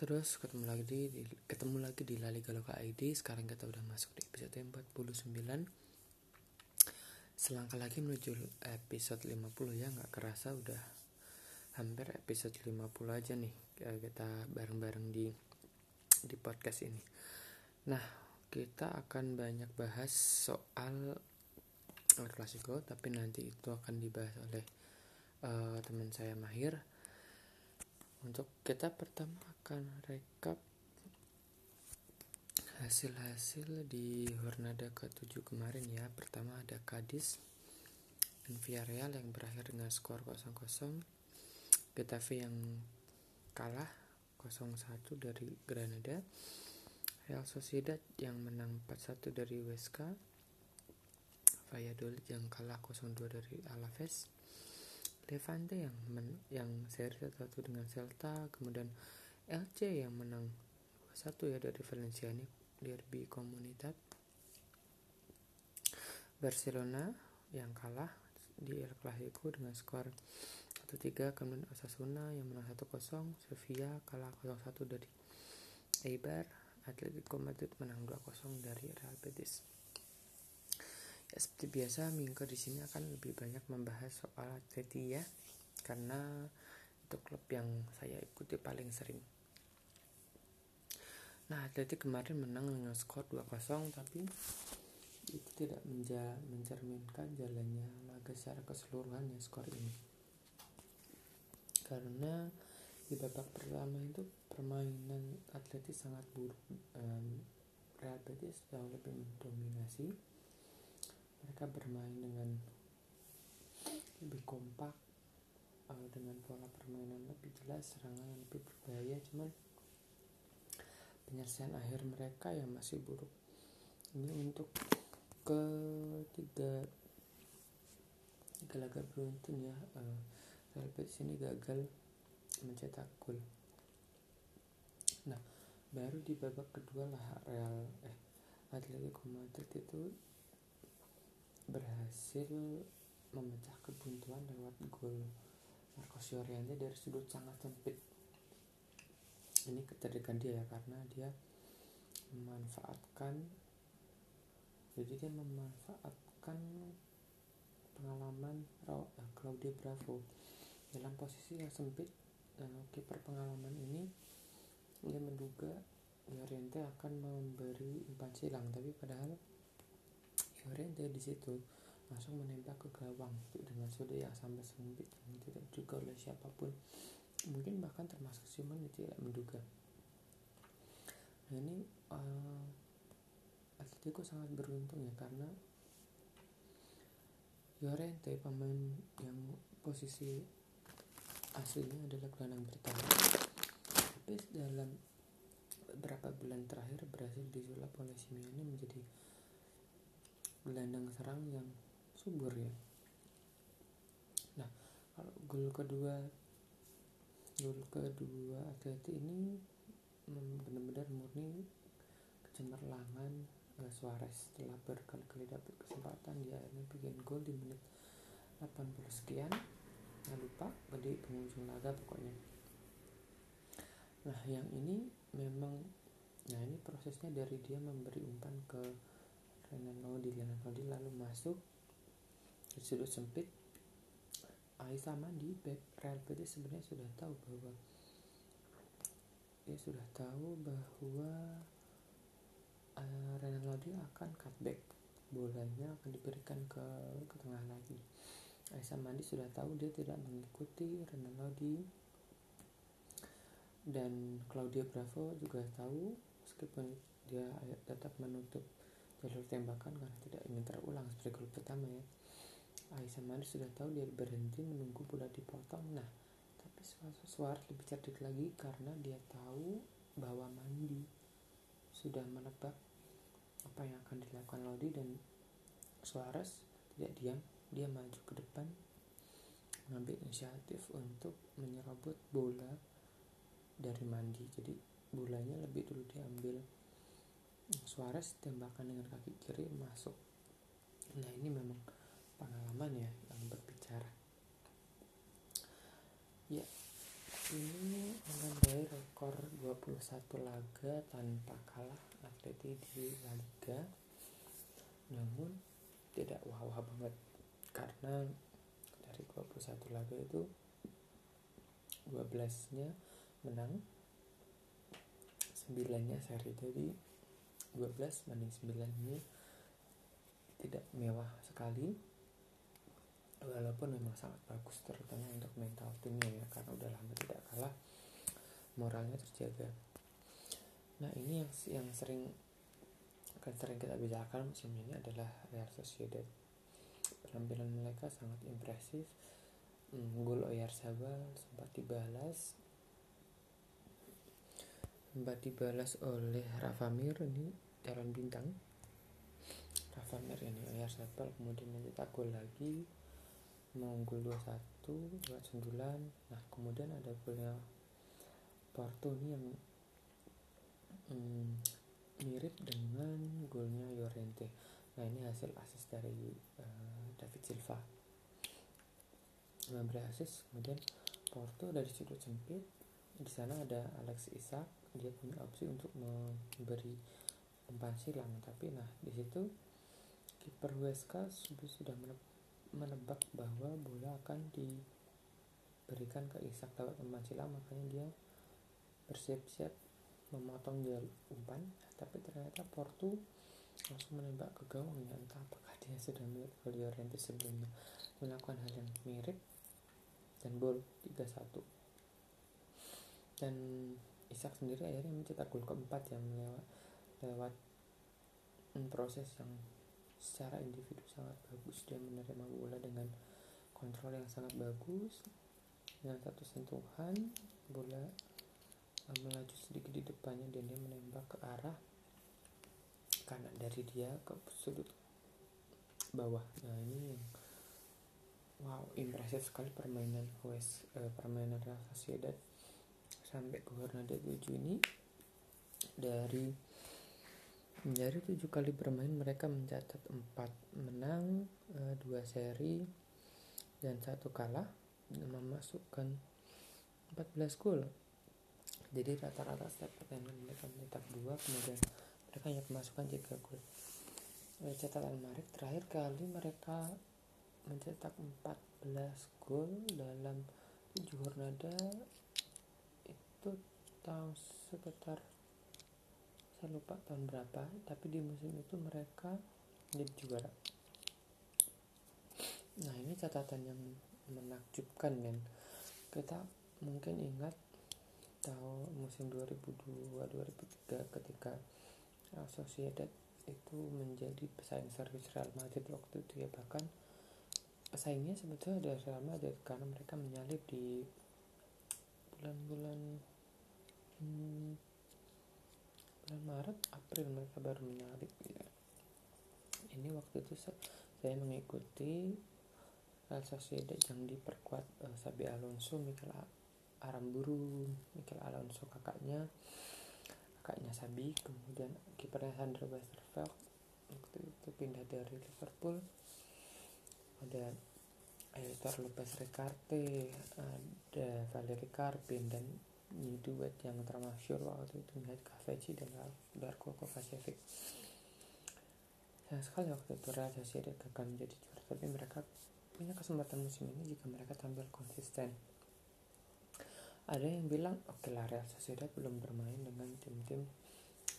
terus ketemu lagi di, ketemu lagi di La Liga Loka ID. Sekarang kita udah masuk di episode 49. Selangkah lagi menuju episode 50 ya, nggak kerasa udah hampir episode 50 aja nih kita bareng-bareng di di podcast ini. Nah, kita akan banyak bahas soal El Clasico, tapi nanti itu akan dibahas oleh uh, teman saya Mahir untuk kita pertama akan rekap hasil-hasil di Hornada ke-7 kemarin ya. Pertama ada Cadiz dan Villarreal yang berakhir dengan skor 0-0. Getafe yang kalah 0-1 dari Granada. Real Sociedad yang menang 4-1 dari Huesca. Valladolid yang kalah 0-2 dari Alaves. Levante yang men, yang seri satu dengan Celta, kemudian LC yang menang 2-1 ya dari Valencia ini derby komunitas. Barcelona yang kalah di El Clasico dengan skor 1-3 kemudian Osasuna yang menang 1-0 Sevilla kalah 0-1 dari Eibar Atletico Madrid menang 2-0 dari Real Betis Ya, seperti biasa minggu di sini akan lebih banyak membahas soal Atleti ya, karena itu klub yang saya ikuti paling sering. Nah, Atleti kemarin menang dengan skor 2-0 tapi itu tidak menja mencerminkan jalannya laga secara keseluruhan ya skor ini. Karena di babak pertama itu permainan Atleti sangat buruk. Um, Real Betis jauh lebih mendominasi mereka bermain dengan lebih kompak uh, dengan pola permainan lebih jelas serangan yang lebih berbahaya. Cuman penyelesaian akhir mereka yang masih buruk. Ini untuk ketiga tiga laga beruntun ya. Uh, Real Betis ini gagal mencetak gol. Nah baru di babak kedua lah Real eh Atletico Madrid itu berhasil memecah kebuntuan lewat gol Marcos Llorente dari sudut sangat sempit. Ini kecerdikan dia ya karena dia memanfaatkan jadi dia memanfaatkan pengalaman eh, Claudio Bravo dalam posisi yang sempit dan kiper pengalaman ini dia menduga Llorente akan memberi umpan silang tapi padahal Llorente di situ langsung menembak ke gawang. Dengan sudut yang sampai sempit yang tidak juga oleh siapa pun. Mungkin bahkan termasuk Simon tidak menduga. Nah ini uh, Atletico sangat beruntung ya karena Llorente pemain yang posisi aslinya adalah gelandang bertahan tapi dalam beberapa bulan terakhir berhasil disulap oleh Simeone menjadi gelandang serang yang subur ya. Nah kalau gol kedua gol kedua Atleti ini benar-benar murni kecemerlangan uh, Suarez setelah berkali-kali dapat kesempatan dia akhirnya bikin gol di menit 80 sekian. Nggak lupa di pengunjung laga pokoknya. Nah yang ini memang nah ini prosesnya dari dia memberi umpan ke Renan Lodi Renan Lodi lalu masuk di sudut sempit Aisyah Mandi Real Betis sebenarnya sudah tahu bahwa dia sudah tahu bahwa uh, Renan Lodi akan cutback bolanya akan diberikan ke, ke tengah lagi. Aisyah Mandi sudah tahu dia tidak mengikuti Renan Lodi dan Claudia Bravo juga tahu meskipun dia tetap menutup jalur tembakan karena tidak ingin terulang seperti gol pertama ya. Aisyah Manis sudah tahu dia berhenti menunggu bola dipotong. Nah tapi Suarez lebih cerdik lagi karena dia tahu bahwa Mandi sudah menebak apa yang akan dilakukan Lodi dan Suarez tidak diam. Dia maju ke depan mengambil inisiatif untuk menyerobot bola dari Mandi. Jadi bolanya lebih dulu diambil Suarez tembakan dengan kaki kiri masuk. Nah ini memang pengalaman ya yang berbicara. Ya ini menandai rekor 21 laga tanpa kalah Atleti di La Liga. Namun tidak wah-wah banget karena dari 21 laga itu 12 nya menang 9 nya seri jadi 12 banding 9 ini tidak mewah sekali. Walaupun memang sangat bagus terutama untuk mental timnya ya karena udah lama tidak kalah moralnya terjaga. Nah ini yang yang sering akan sering kita bicarakan musim ini adalah Real Sociedad. Penampilan mereka sangat impresif. Hmm, gol Oyarzabal sempat dibalas sempat dibalas oleh Rafa Mir ini calon bintang. Rafa Mir ini Oyarzabal kemudian mencetak gol lagi. Mengunggul 2-1 lewat sundulan. Nah kemudian ada golnya Porto ini yang hmm, mirip dengan golnya Llorente. Nah ini hasil asis dari uh, David Silva. Memberi asis kemudian Porto dari sudut sempit. Di sana ada Alex Isak dia punya opsi untuk memberi umpan silang tapi nah di situ kiper Huesca sudah menebak bahwa bola akan diberikan ke Isak lewat umpan silang makanya dia bersiap-siap memotong jalur umpan. Tapi ternyata Porto langsung menembak ke gawangnya entah apakah dia sudah melihat Llorente sebelumnya melakukan hal yang mirip. Dan gol 3-1 dan Isak sendiri akhirnya mencetak gol keempat yang lewat proses yang secara individu sangat bagus. Dia menerima bola dengan kontrol yang sangat bagus. Dengan satu sentuhan bola uh, melaju sedikit di depannya dan dia menembak ke arah kanan. Dari dia ke sudut bawah. Nah ini yang wow impresif sekali permainan West uh, permainan Real Sociedad sampai ke Jornada 7 ini dari dari tujuh kali bermain mereka mencatat empat menang, eh, dua seri, dan satu kalah dan memasukkan 14 gol. Jadi rata-rata setiap pertandingan mereka mencetak dua, kemudian mereka hanya memasukkan tiga gol. Eh, catatan menarik terakhir kali mereka mencetak 14 gol dalam tujuh Jornada itu tahun sekitar saya lupa tahun berapa tapi di musim itu mereka menjadi juara. Nah ini catatan yang menakjubkan men. Kita mungkin ingat tahu musim 2002-2003 ketika Sociedad itu menjadi pesaing serius Real Madrid waktu itu ya. Bahkan pesaingnya sebetulnya ada Real Madrid karena mereka menyalip di bulan-bulan bulan Maret April mereka baru menyalip ya. ini waktu itu saya mengikuti Real Sociedad yang diperkuat uh, Sabi Alonso Mikel Aramburu Mikel Alonso kakaknya kakaknya Sabi kemudian kipernya Sandro Westerveld waktu itu pindah dari Liverpool ada Aitor Lopez Ricarte ada Valeri Carpin dan ini duet yang termasyur waktu itu melihat Kaveci dan Darko Kovacevic sayang sekali waktu itu Real Sociedad gagal menjadi juara tapi mereka punya kesempatan musim ini jika mereka tampil konsisten. Ada yang bilang oke okay lah Real Sociedad belum bermain dengan tim-tim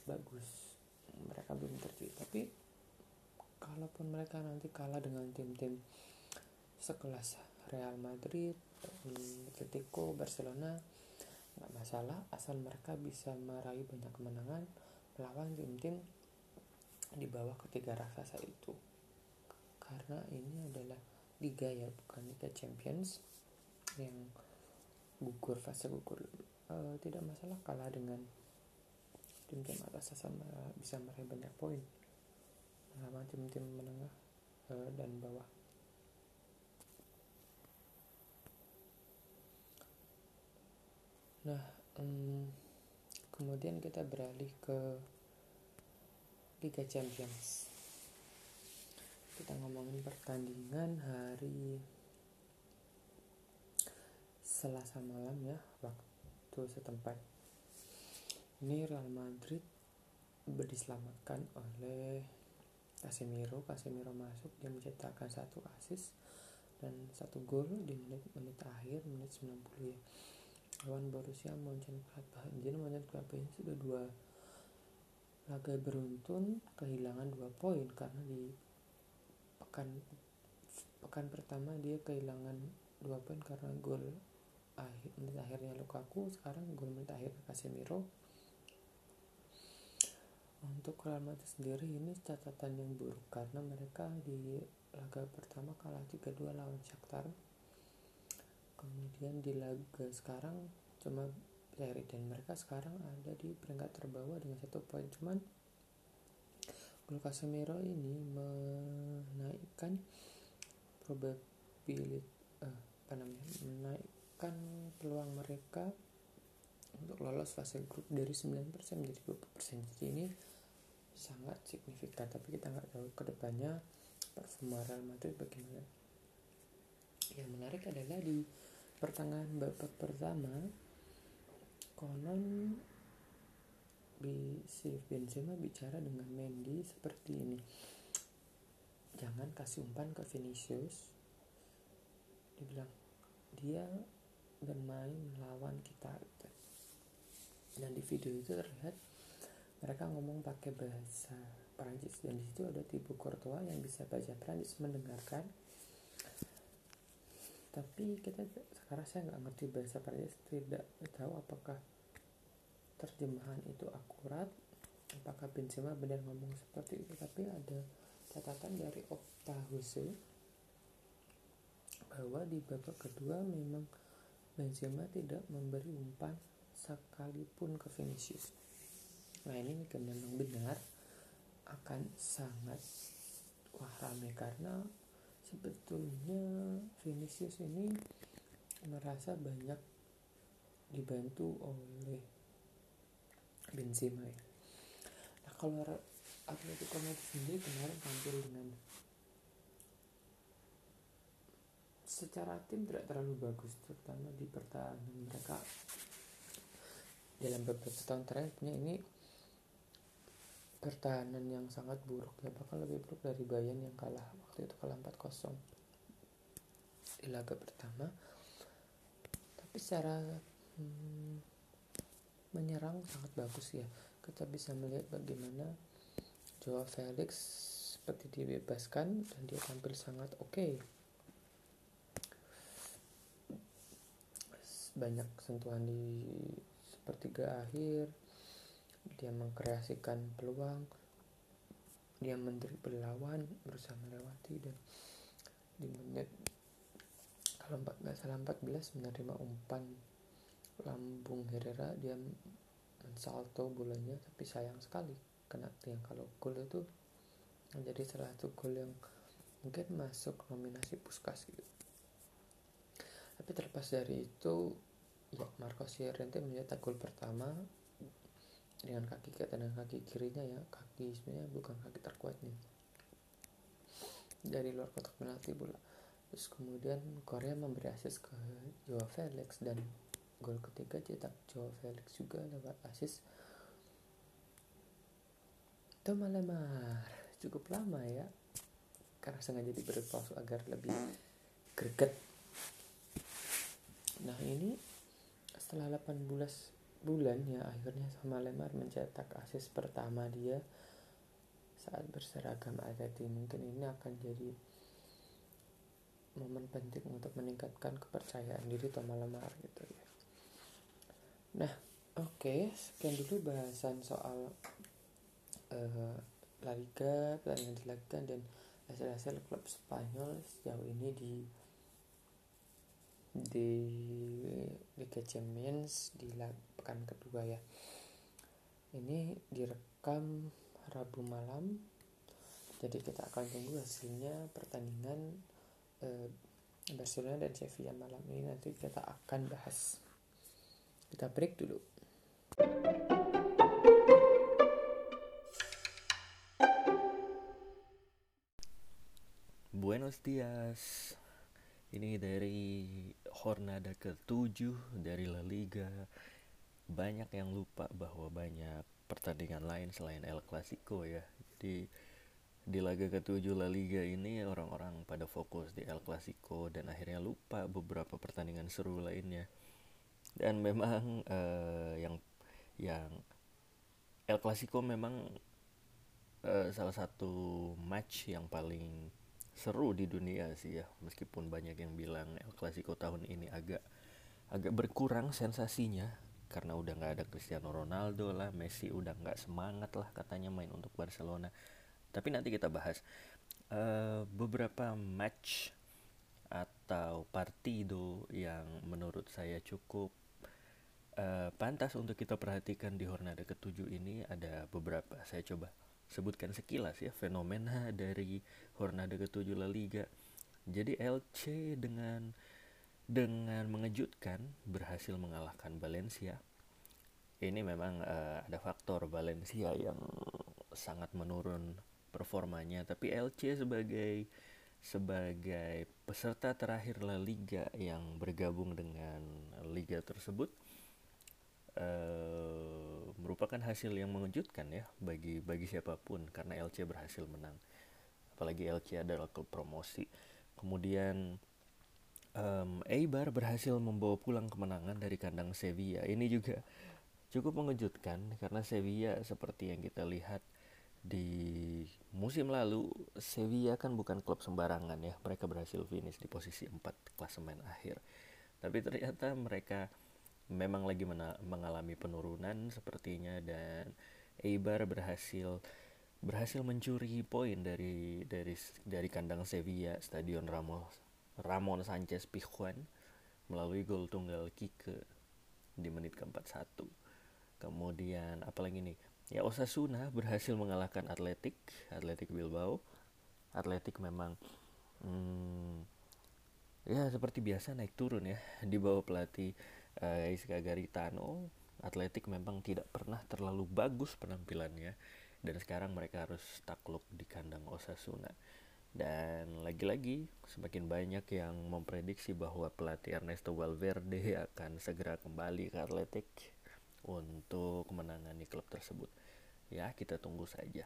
bagus. Mereka belum terjadi tapi kalaupun mereka nanti kalah dengan tim-tim sekelas Real Madrid, Atletico, Barcelona nggak masalah asal mereka bisa meraih banyak kemenangan melawan tim-tim di bawah ketiga raksasa itu. Karena ini adalah liga ya bukan liga champions yang gugur fase gugur. Uh, tidak masalah kalah dengan tim-tim atas sama bisa meraih banyak poin. Melawan tim-tim menengah uh, dan bawah Nah, um, kemudian kita beralih ke Liga Champions. Kita ngomongin pertandingan hari Selasa malam ya, waktu setempat. Ini Real Madrid diselamatkan oleh Casemiro. Casemiro masuk dia mencetakkan satu assist dan satu gol di menit-menit akhir menit 90 ya lawan Borussia Mönchengladbach. Jadi Mönchengladbach ini sudah dua laga beruntun kehilangan dua poin. Karena di pekan pekan pertama dia kehilangan dua poin karena gol akhir menit akhirnya Lukaku. Sekarang gol menit akhir Casemiro. Untuk Real Madrid sendiri ini catatan yang buruk. Karena mereka di laga pertama kalah 3-2 lawan Shakhtar kemudian di laga sekarang cuma seri dan mereka sekarang ada di peringkat terbawah dengan satu poin. Cuman gol Casemiro ini menaikkan probability uh, apa namanya menaikkan peluang mereka untuk lolos fase grup dari 9% menjadi 20% jadi ini sangat signifikan tapi kita nggak tahu ke depannya performa Real Madrid bagaimana. Yang menarik adalah di pertengahan babak pertama konon si Benzema bicara dengan Mendy seperti ini. Jangan kasih umpan ke Vinicius. Dibilang dia bermain melawan kita. Dan di video itu terlihat mereka ngomong pakai bahasa Prancis dan di situ ada tipe Courtois yang bisa baca Prancis mendengarkan tapi kita sekarang saya nggak ngerti bahasa Prancis tidak tahu apakah terjemahan itu akurat apakah Benzema benar ngomong seperti itu. Tapi ada catatan dari Opta bahwa di babak kedua memang Benzema tidak memberi umpan sekalipun ke Vinicius. Nah ini memang benar akan sangat wah rame karena sebetulnya Vinicius ini merasa banyak dibantu oleh Benzema ya. Nah kalau Atletico Madrid sendiri kemarin tampil dengan secara tim tidak terlalu bagus terutama di pertahanan mereka dalam beberapa tahun terakhir ini pertahanan yang sangat buruk ya bahkan lebih buruk dari Bayern yang kalah waktu itu kalah 4-0 di laga pertama. Tapi secara hmm, menyerang sangat bagus ya. Kita bisa melihat bagaimana Joao Felix seperti dibebaskan dan dia tampil sangat oke. Okay. banyak sentuhan di sepertiga akhir dia mengkreasikan peluang. Dia menteri lawan berusaha melewati dan di menit kalau nggak salah 14 menerima umpan lambung Herrera. Dia mensalto bolanya tapi sayang sekali kena tiang. Kalau gol itu menjadi salah satu gol yang mungkin masuk nominasi puskas gitu. Tapi terlepas dari itu ya Marcos Llorente mencetak gol pertama dengan kaki dan kaki kirinya ya kaki sebenarnya bukan kaki terkuatnya. Dari luar kotak penalti bola terus kemudian Korea memberi asis ke Joao Felix dan gol ketiga cetak Joao Felix juga lewat asis. Itu Lemar cukup lama ya. Karena sengaja diberi palsu agar lebih greget. Nah ini setelah 18 bulan ya akhirnya sama Lemar mencetak asis pertama dia saat berseragam Atleti mungkin ini akan jadi momen penting untuk meningkatkan kepercayaan diri Thomas Lemar gitu ya. Nah oke okay, sekian dulu bahasan soal uh, La Liga pertandingan dilakukan dan hasil-hasil klub Spanyol sejauh ini di di Liga Champions di pekan kedua ya. Ini direkam Rabu malam. Jadi kita akan tunggu hasilnya pertandingan eh, Barcelona dan Sevilla malam ini nanti kita akan bahas. Kita break dulu. Buenos dias ini dari Hornada ke-7 dari La Liga banyak yang lupa bahwa banyak pertandingan lain selain El Clasico ya. Jadi di laga ketujuh La Liga ini orang-orang pada fokus di El Clasico dan akhirnya lupa beberapa pertandingan seru lainnya. Dan memang uh, yang yang El Clasico memang uh, salah satu match yang paling seru di dunia sih ya meskipun banyak yang bilang El Clasico tahun ini agak agak berkurang sensasinya karena udah nggak ada Cristiano Ronaldo lah Messi udah nggak semangat lah katanya main untuk Barcelona. Tapi nanti kita bahas. Uh, beberapa match atau partido yang menurut saya cukup uh, pantas untuk kita perhatikan di Hornada ketujuh ini ada beberapa. Saya coba sebutkan sekilas ya fenomena dari Hornada ketujuh La Liga jadi LC dengan dengan mengejutkan berhasil mengalahkan Valencia. Ini memang uh, ada faktor Valencia yang sangat menurun performanya, tapi LC sebagai sebagai peserta terakhir La Liga yang bergabung dengan liga tersebut uh, merupakan hasil yang mengejutkan ya bagi bagi siapa pun karena LC berhasil menang. Apalagi LC adalah klub promosi. Kemudian um, Eibar berhasil membawa pulang kemenangan dari kandang Sevilla. Ini juga cukup mengejutkan karena Sevilla seperti yang kita lihat di musim lalu Sevilla kan bukan klub sembarangan ya. Mereka berhasil finish di posisi 4 klasemen akhir. Tapi ternyata mereka memang lagi mengalami penurunan sepertinya dan Eibar berhasil berhasil mencuri poin dari dari dari kandang Sevilla Stadion Ramos Ramon Sanchez Pizjuan melalui gol tunggal Kike di menit ke-41. Kemudian apalagi nih? Ya Osasuna berhasil mengalahkan Atletik, Atletik Bilbao. Atletik memang hmm, ya seperti biasa naik turun ya di bawah pelatih uh, Iska Garitano. Atletik memang tidak pernah terlalu bagus penampilannya dan sekarang mereka harus takluk di kandang Osasuna. Dan lagi-lagi semakin banyak yang memprediksi bahwa pelatih Ernesto Valverde akan segera kembali ke Atletik untuk menangani klub tersebut. Ya, kita tunggu saja.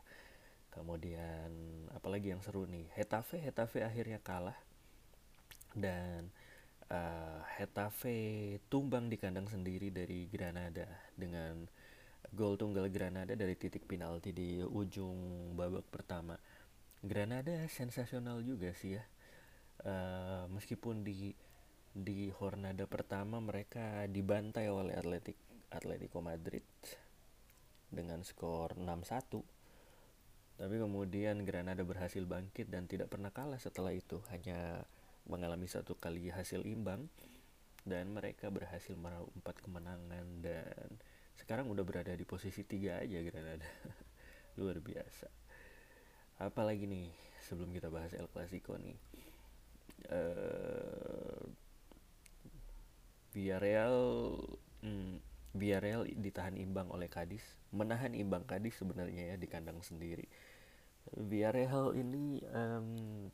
Kemudian apalagi yang seru nih, Hetafe Hetafe akhirnya kalah dan uh, Hetafe tumbang di kandang sendiri dari Granada dengan gol tunggal Granada dari titik penalti di ujung babak pertama. Granada sensasional juga sih ya. Uh, meskipun di di Hornada pertama mereka dibantai oleh Atletico Madrid dengan skor 6-1 tapi kemudian Granada berhasil bangkit dan tidak pernah kalah setelah itu. Hanya mengalami satu kali hasil imbang dan mereka berhasil meraup empat kemenangan dan sekarang udah berada di posisi tiga aja Granada. Luar biasa. Apalagi nih sebelum kita bahas El Clasico nih? Uh, Villarreal hmm, ditahan imbang oleh Kadis menahan imbang Kadis sebenarnya ya di kandang sendiri. Villarreal ini um,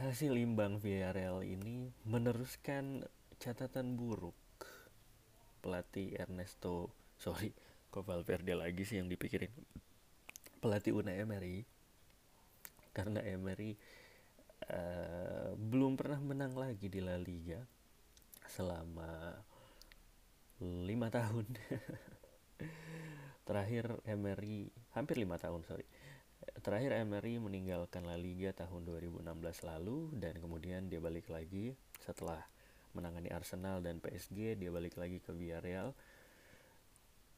hasil imbang Villarreal ini meneruskan catatan buruk pelatih Ernesto sorry kok Valverde lagi sih yang dipikirin? Pelatih Unai Emery. Karena Emery uh, belum pernah menang lagi di La Liga selama lima tahun. Terakhir Emery hampir lima tahun sorry terakhir Emery meninggalkan La Liga tahun 2016 lalu dan kemudian dia balik lagi setelah menangani Arsenal dan PSG dia balik lagi ke Villarreal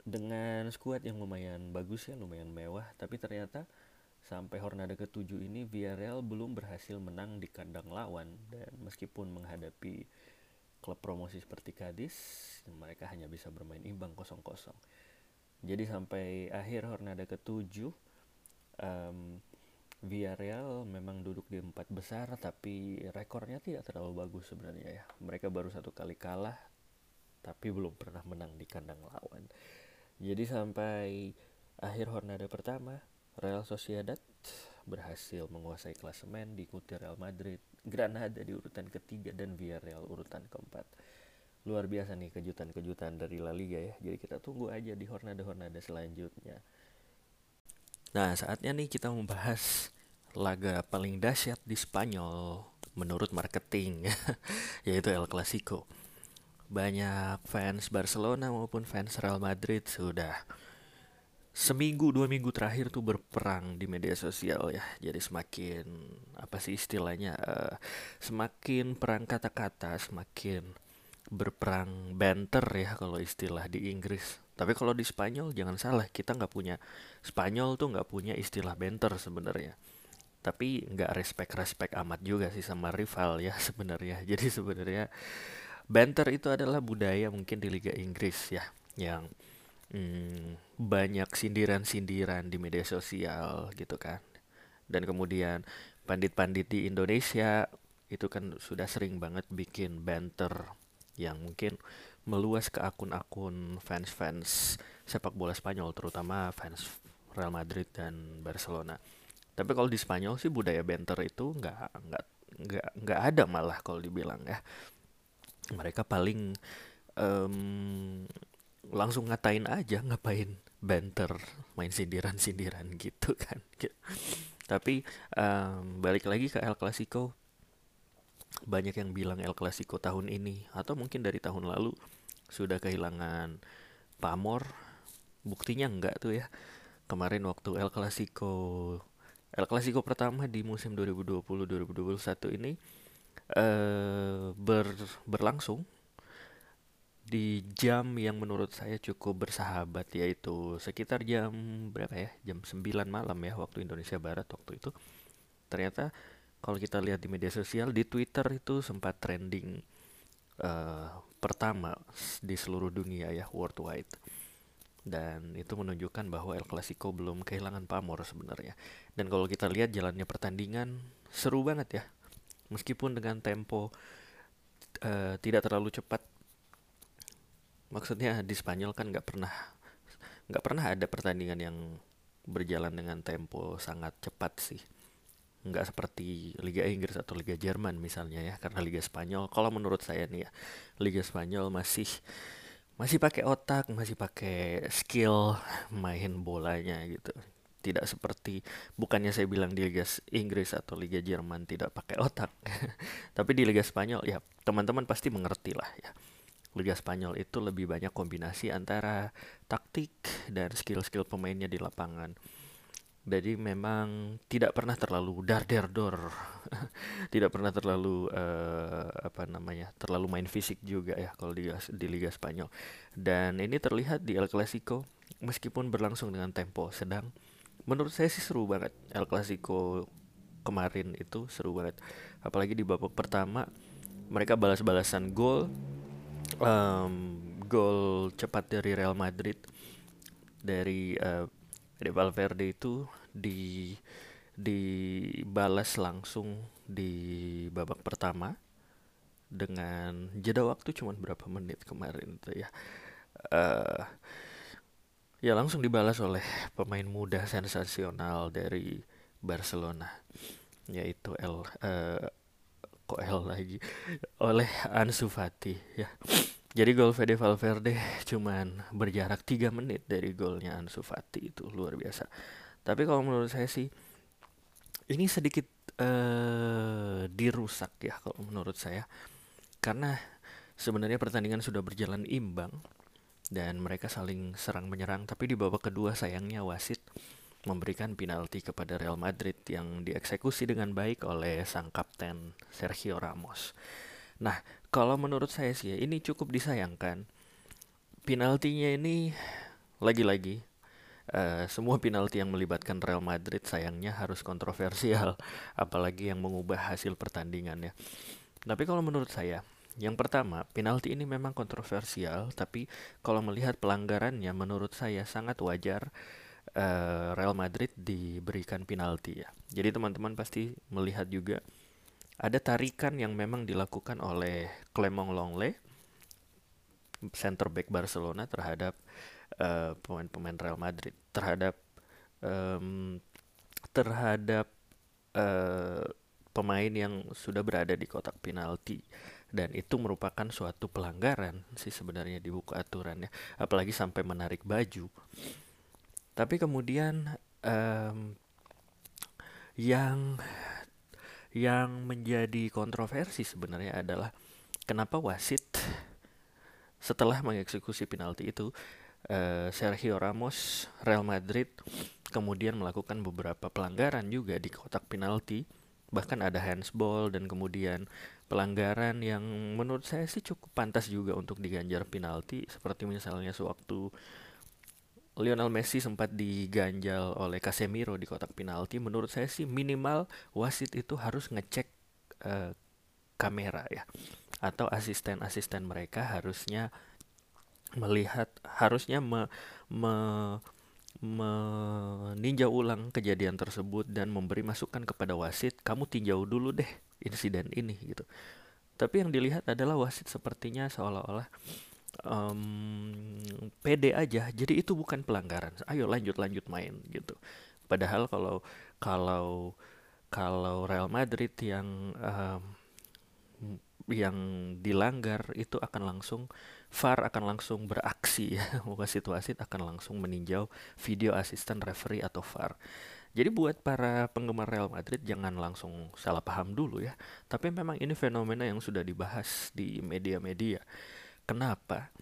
dengan skuad yang lumayan bagus ya, lumayan mewah, tapi ternyata sampai Hornada ke-7 ini Villarreal belum berhasil menang di kandang lawan dan meskipun menghadapi klub promosi seperti Cadiz, mereka hanya bisa bermain imbang kosong-kosong. Jadi sampai akhir Hornada ke-7 um, Villarreal memang duduk di empat besar tapi rekornya tidak terlalu bagus sebenarnya ya. Mereka baru satu kali kalah tapi belum pernah menang di kandang lawan. Jadi sampai akhir Hornada pertama, Real Sociedad berhasil menguasai klasemen diikuti Real Madrid, Granada di urutan ketiga dan Villarreal urutan keempat. luar biasa nih kejutan-kejutan dari La Liga ya. Jadi kita tunggu aja di hornada-hornada selanjutnya. Nah, saatnya nih kita membahas laga paling dahsyat di Spanyol menurut marketing, yaitu El Clasico. Banyak fans Barcelona maupun fans Real Madrid sudah seminggu dua minggu terakhir tuh berperang di media sosial ya jadi semakin apa sih istilahnya uh, semakin perang kata-kata semakin berperang banter ya kalau istilah di Inggris tapi kalau di Spanyol jangan salah, kita nggak punya Spanyol tuh nggak punya istilah banter sebenarnya. Tapi nggak respect-respect amat juga sih sama rival ya sebenarnya. Jadi sebenarnya banter itu adalah budaya mungkin di Liga Inggris ya, yang hmm, banyak sindiran-sindiran di media sosial gitu kan. Dan kemudian pandit-pandit di Indonesia itu kan sudah sering banget bikin banter yang mungkin meluas ke akun-akun fans-fans sepak bola Spanyol terutama fans Real Madrid dan Barcelona. Tapi kalau di Spanyol sih budaya banter itu nggak nggak nggak nggak ada malah kalau dibilang ya. Mereka paling um, langsung ngatain aja ngapain banter main sindiran-sindiran gitu kan. Tapi um, balik lagi ke El Clasico banyak yang bilang El Clasico tahun ini atau mungkin dari tahun lalu sudah kehilangan pamor. Buktinya enggak tuh ya. Kemarin waktu El Clasico El Clasico pertama di musim 2020-2021 ini uh, ber, berlangsung di jam yang menurut saya cukup bersahabat yaitu sekitar jam berapa ya? Jam 9 malam ya waktu Indonesia Barat waktu itu. Ternyata kalau kita lihat di media sosial di Twitter itu sempat trending uh, pertama di seluruh dunia ya worldwide. Dan itu menunjukkan bahwa El Clasico belum kehilangan pamor sebenarnya. Dan kalau kita lihat jalannya pertandingan seru banget ya. Meskipun dengan tempo uh, tidak terlalu cepat. Maksudnya di Spanyol kan nggak pernah nggak pernah ada pertandingan yang berjalan dengan tempo sangat cepat sih nggak seperti Liga Inggris atau Liga Jerman misalnya ya karena Liga Spanyol. Kalau menurut saya nih ya Liga Spanyol masih masih pakai otak masih pakai skill main bolanya gitu. Tidak seperti bukannya saya bilang di Liga Inggris atau Liga Jerman tidak pakai otak tapi di Liga Spanyol ya teman-teman pasti mengerti lah ya. Liga Spanyol itu lebih banyak kombinasi antara taktik dan skill-skill pemainnya di lapangan jadi memang tidak pernah terlalu dar der dor tidak pernah terlalu uh, apa namanya terlalu main fisik juga ya kalau di di Liga Spanyol. Dan ini terlihat di El Clasico meskipun berlangsung dengan tempo sedang. Menurut saya sih seru banget El Clasico kemarin itu seru banget. Apalagi di babak pertama mereka balas-balasan gol um, gol cepat dari Real Madrid dari uh, Fede Valverde itu di dibalas langsung di babak pertama dengan jeda waktu cuma berapa menit kemarin itu ya. Uh, ya langsung dibalas oleh pemain muda sensasional dari Barcelona yaitu El uh, kok El lagi? Oleh Ansu Fati ya jadi gol Fede Valverde cuman berjarak 3 menit dari golnya Ansu Fati itu luar biasa. Tapi kalau menurut saya sih ini sedikit uh, dirusak ya kalau menurut saya. Karena sebenarnya pertandingan sudah berjalan imbang dan mereka saling serang menyerang tapi di babak kedua sayangnya wasit memberikan penalti kepada Real Madrid yang dieksekusi dengan baik oleh sang kapten Sergio Ramos. Nah, kalau menurut saya sih ya, ini cukup disayangkan. Penaltinya ini lagi-lagi uh, semua penalti yang melibatkan Real Madrid sayangnya harus kontroversial, apalagi yang mengubah hasil pertandingannya. Tapi kalau menurut saya, yang pertama, penalti ini memang kontroversial, tapi kalau melihat pelanggarannya menurut saya sangat wajar uh, Real Madrid diberikan penalti ya. Jadi teman-teman pasti melihat juga ada tarikan yang memang dilakukan oleh Clement Longley center back Barcelona terhadap pemain pemain-pemain Real Madrid terhadap um, terhadap uh, pemain yang sudah berada di kotak penalti. Dan itu merupakan suatu pelanggaran sih sebenarnya di buku aturannya apalagi sampai menarik baju. Tapi kemudian um, yang yang menjadi kontroversi sebenarnya adalah kenapa wasit setelah mengeksekusi penalti itu uh, Sergio Ramos Real Madrid kemudian melakukan beberapa pelanggaran juga di kotak penalti. Bahkan ada handsball dan kemudian pelanggaran yang menurut saya sih cukup pantas juga untuk diganjar penalti. Seperti misalnya sewaktu Lionel Messi sempat diganjal oleh Casemiro di kotak penalti. Menurut saya sih minimal wasit itu harus ngecek uh, kamera ya. Atau asisten-asisten mereka harusnya melihat harusnya me, me, meninjau ulang kejadian tersebut dan memberi masukan kepada wasit kamu tinjau dulu deh insiden ini gitu. Tapi yang dilihat adalah wasit sepertinya seolah-olah um, pede aja. Jadi itu bukan pelanggaran. Ayo lanjut lanjut main gitu. Padahal kalau kalau kalau Real Madrid yang um, yang dilanggar itu akan langsung VAR akan langsung beraksi. Ya wasit wasit akan langsung meninjau video asisten referee atau VAR. Jadi buat para penggemar Real Madrid jangan langsung salah paham dulu ya. Tapi memang ini fenomena yang sudah dibahas di media-media Kenapa?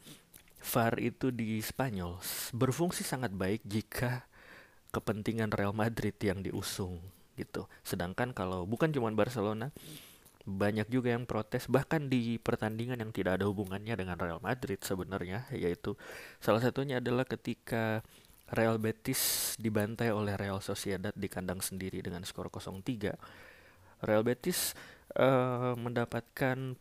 VAR itu di Spanyol berfungsi sangat baik jika kepentingan Real Madrid yang diusung gitu. Sedangkan kalau bukan cuma Barcelona, banyak juga yang protes bahkan di pertandingan yang tidak ada hubungannya dengan Real Madrid sebenarnya yaitu salah satunya adalah ketika Real Betis dibantai oleh Real Sociedad di kandang sendiri dengan skor 0-3. Real Betis uh, mendapatkan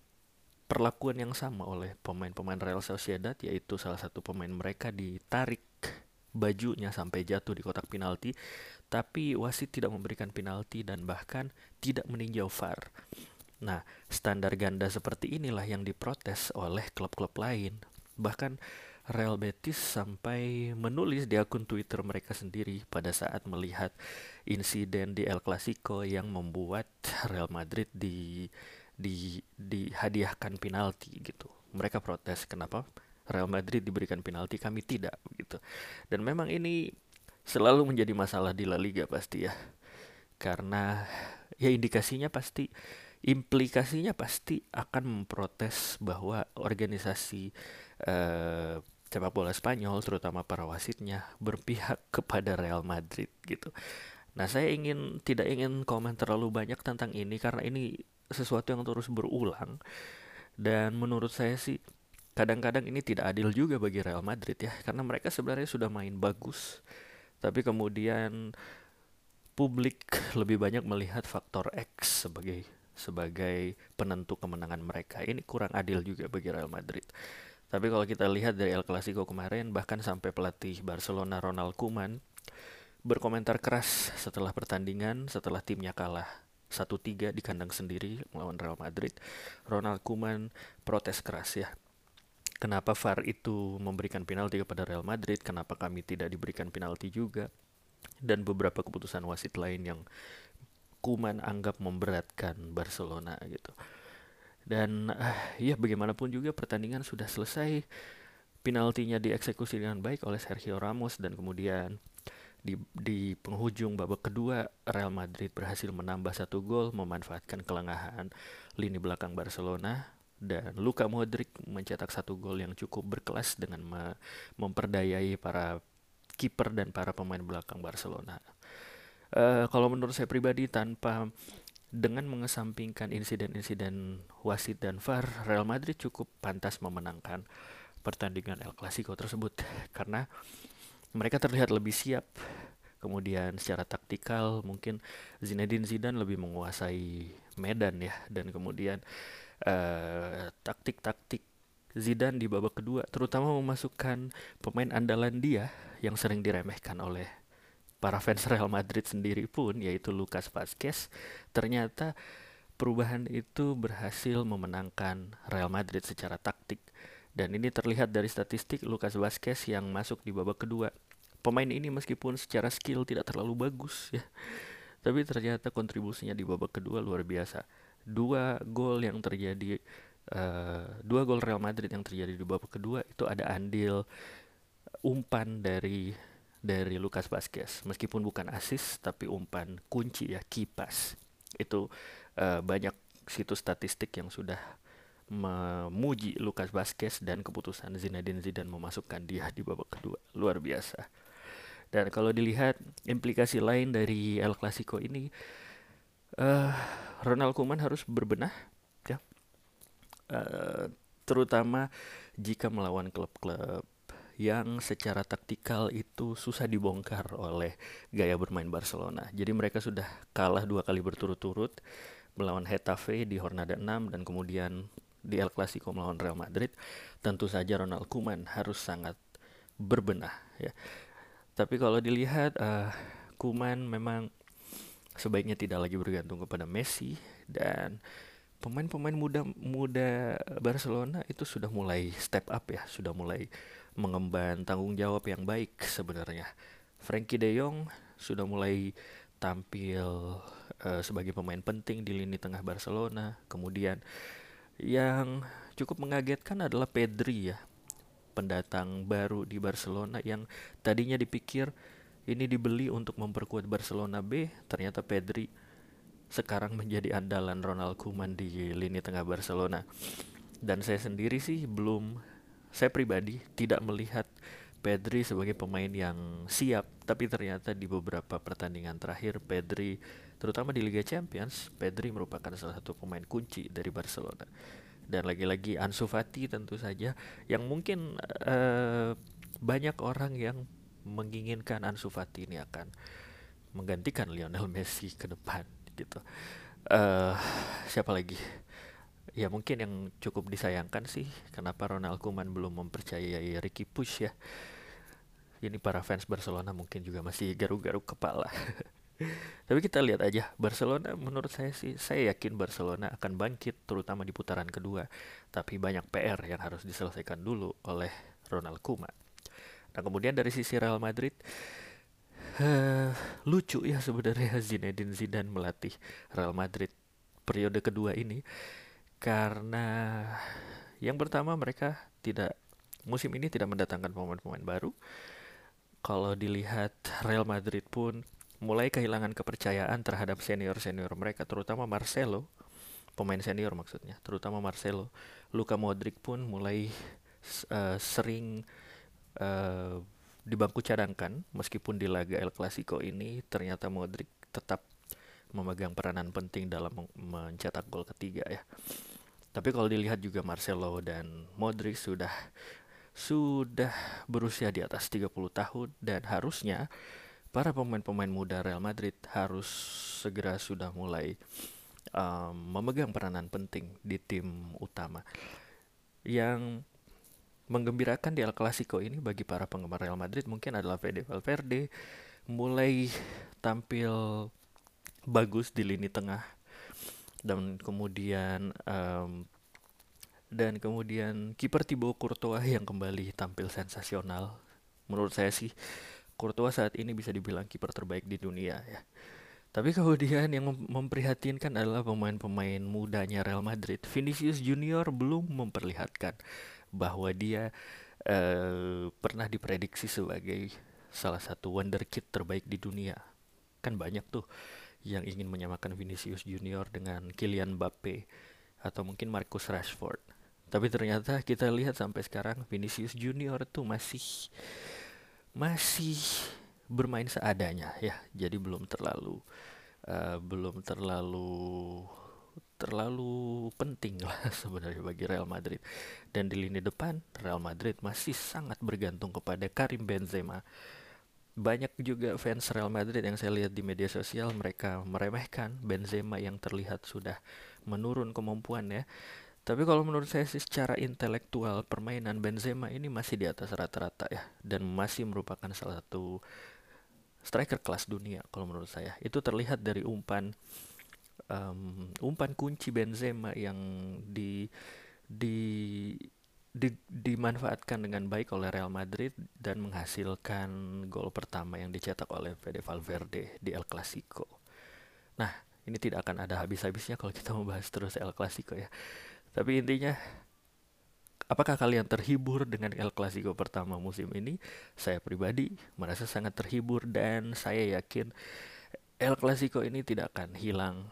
perlakuan yang sama oleh pemain-pemain Real Sociedad yaitu salah satu pemain mereka ditarik bajunya sampai jatuh di kotak penalti tapi wasit tidak memberikan penalti dan bahkan tidak meninjau VAR. Nah, standar ganda seperti inilah yang diprotes oleh klub-klub lain. Bahkan Real Betis sampai menulis di akun Twitter mereka sendiri pada saat melihat insiden di El Clasico yang membuat Real Madrid di di dihadiahkan penalti gitu. Mereka protes kenapa Real Madrid diberikan penalti kami tidak gitu. Dan memang ini selalu menjadi masalah di La Liga pasti ya. Karena ya indikasinya pasti implikasinya pasti akan memprotes bahwa organisasi uh, sepak bola Spanyol terutama para wasitnya berpihak kepada Real Madrid gitu. Nah, saya ingin tidak ingin komen terlalu banyak tentang ini karena ini sesuatu yang terus berulang. Dan menurut saya sih kadang-kadang ini tidak adil juga bagi Real Madrid ya karena mereka sebenarnya sudah main bagus tapi kemudian publik lebih banyak melihat faktor X sebagai sebagai penentu kemenangan mereka. Ini kurang adil juga bagi Real Madrid. Tapi kalau kita lihat dari El Clasico kemarin bahkan sampai pelatih Barcelona Ronald Koeman berkomentar keras setelah pertandingan setelah timnya kalah 1-3 di kandang sendiri melawan Real Madrid. Ronald Koeman protes keras ya. Kenapa VAR itu memberikan penalti kepada Real Madrid? Kenapa kami tidak diberikan penalti juga? Dan beberapa keputusan wasit lain yang Kuman anggap memberatkan Barcelona gitu. Dan uh, ya bagaimanapun juga pertandingan sudah selesai. Penaltinya dieksekusi dengan baik oleh Sergio Ramos dan kemudian di, di penghujung babak kedua, Real Madrid berhasil menambah satu gol memanfaatkan kelengahan lini belakang Barcelona dan Luka Modric mencetak satu gol yang cukup berkelas dengan me memperdayai para kiper dan para pemain belakang Barcelona. Uh, kalau menurut saya pribadi tanpa dengan mengesampingkan insiden-insiden wasit dan VAR, Real Madrid cukup pantas memenangkan pertandingan El Clasico tersebut karena mereka terlihat lebih siap. Kemudian secara taktikal mungkin Zinedine Zidane lebih menguasai medan ya dan kemudian uh, taktik-taktik Zidane di babak kedua terutama memasukkan pemain andalan dia yang sering diremehkan oleh para fans Real Madrid sendiri pun yaitu Lucas Vazquez ternyata perubahan itu berhasil memenangkan Real Madrid secara taktik dan ini terlihat dari statistik Lucas Vazquez yang masuk di babak kedua. Pemain ini meskipun secara skill tidak terlalu bagus ya. Tapi ternyata kontribusinya di babak kedua luar biasa. Dua gol yang terjadi uh, dua gol Real Madrid yang terjadi di babak kedua itu ada andil umpan dari dari Lucas Vazquez meskipun bukan asis tapi umpan kunci ya kipas itu uh, banyak situs statistik yang sudah memuji Lucas Vazquez dan keputusan Zinedine Zidane memasukkan dia di babak kedua. Luar biasa. Dan kalau dilihat implikasi lain dari El Clasico ini uh, Ronald Koeman harus berbenah ya. Uh, terutama jika melawan klub-klub yang secara taktikal itu susah dibongkar oleh gaya bermain Barcelona. Jadi mereka sudah kalah dua kali berturut-turut melawan Hetafe di Hornada 6 dan kemudian di El Clasico melawan Real Madrid. Tentu saja Ronald Koeman harus sangat berbenah ya. Tapi kalau dilihat uh, Koeman memang sebaiknya tidak lagi bergantung kepada Messi dan pemain-pemain muda muda Barcelona itu sudah mulai step up ya, sudah mulai mengemban tanggung jawab yang baik sebenarnya. Frankie De Jong sudah mulai tampil uh, sebagai pemain penting di lini tengah Barcelona. Kemudian yang cukup mengagetkan adalah Pedri ya, pendatang baru di Barcelona yang tadinya dipikir ini dibeli untuk memperkuat Barcelona B, ternyata Pedri sekarang menjadi andalan Ronald Koeman di lini tengah Barcelona. Dan saya sendiri sih belum saya pribadi tidak melihat Pedri sebagai pemain yang siap, tapi ternyata di beberapa pertandingan terakhir Pedri, terutama di Liga Champions, Pedri merupakan salah satu pemain kunci dari Barcelona. Dan lagi-lagi Ansu Fati tentu saja yang mungkin uh, banyak orang yang menginginkan Ansu Fati ini akan menggantikan Lionel Messi ke depan gitu. Uh, siapa lagi? ya mungkin yang cukup disayangkan sih kenapa Ronald Koeman belum mempercayai Ricky Push ya ini para fans Barcelona mungkin juga masih garuk-garuk kepala tapi kita lihat aja Barcelona menurut saya sih saya yakin Barcelona akan bangkit terutama di putaran kedua. Tapi banyak PR yang harus diselesaikan dulu oleh Ronald Koeman. Nah kemudian dari sisi Real Madrid uh, lucu ya sebenarnya Zinedine Zidane melatih Real Madrid periode kedua ini. Karena yang pertama mereka tidak musim ini tidak mendatangkan pemain-pemain baru. Kalau dilihat Real Madrid pun mulai kehilangan kepercayaan terhadap senior-senior mereka, terutama Marcelo, pemain senior maksudnya, terutama Marcelo. Luka Modric pun mulai uh, sering uh, di bangku cadangkan, meskipun di laga El Clasico ini ternyata Modric tetap memegang peranan penting dalam mencetak gol ketiga ya. Tapi kalau dilihat juga Marcelo dan Modric sudah sudah berusia di atas 30 tahun dan harusnya para pemain-pemain muda Real Madrid harus segera sudah mulai um, memegang peranan penting di tim utama. Yang menggembirakan di El Clasico ini bagi para penggemar Real Madrid mungkin adalah Fede Valverde mulai tampil bagus di lini tengah dan kemudian um, dan kemudian kiper Thibaut Courtois yang kembali tampil sensasional menurut saya sih Courtois saat ini bisa dibilang kiper terbaik di dunia ya. Tapi kemudian yang mem memprihatinkan adalah pemain-pemain mudanya Real Madrid. Vinicius Junior belum memperlihatkan bahwa dia uh, pernah diprediksi sebagai salah satu wonderkid terbaik di dunia. Kan banyak tuh yang ingin menyamakan Vinicius Junior dengan Kylian Mbappe atau mungkin Marcus Rashford. Tapi ternyata kita lihat sampai sekarang Vinicius Junior tuh masih masih bermain seadanya ya. Jadi belum terlalu uh, belum terlalu terlalu penting lah sebenarnya bagi Real Madrid. Dan di lini depan Real Madrid masih sangat bergantung kepada Karim Benzema banyak juga fans Real Madrid yang saya lihat di media sosial mereka meremehkan Benzema yang terlihat sudah menurun kemampuan ya. Tapi kalau menurut saya sih secara intelektual permainan Benzema ini masih di atas rata-rata ya dan masih merupakan salah satu striker kelas dunia kalau menurut saya. Itu terlihat dari umpan um, umpan kunci Benzema yang di di di, dimanfaatkan dengan baik oleh Real Madrid dan menghasilkan gol pertama yang dicetak oleh Fede Valverde di El Clasico. Nah, ini tidak akan ada habis-habisnya kalau kita membahas terus El Clasico ya. Tapi intinya apakah kalian terhibur dengan El Clasico pertama musim ini? Saya pribadi merasa sangat terhibur dan saya yakin El Clasico ini tidak akan hilang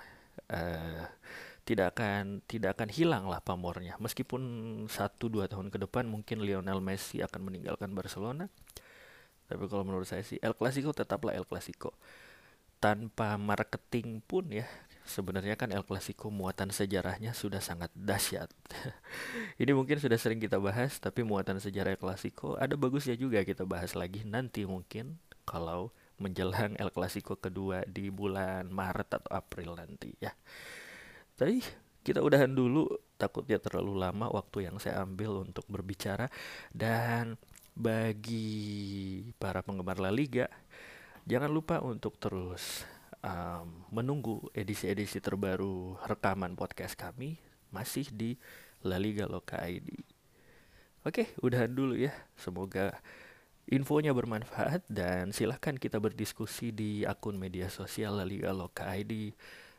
uh, tidak akan tidak akan hilang lah pamornya. Meskipun satu dua tahun ke depan mungkin Lionel Messi akan meninggalkan Barcelona. Tapi kalau menurut saya sih El Clasico tetaplah El Clasico. Tanpa marketing pun ya sebenarnya kan El Clasico muatan sejarahnya sudah sangat dahsyat. Ini mungkin sudah sering kita bahas tapi muatan sejarah El Clasico ada bagusnya juga kita bahas lagi nanti mungkin kalau menjelang El Clasico kedua di bulan Maret atau April nanti ya. Tapi kita udahan dulu takutnya terlalu lama waktu yang saya ambil untuk berbicara. Dan bagi para penggemar La Liga jangan lupa untuk terus um, menunggu edisi-edisi terbaru rekaman podcast kami masih di La Liga Loka ID. Oke, udahan dulu ya. Semoga infonya bermanfaat dan silahkan kita berdiskusi di akun media sosial La Liga Loka ID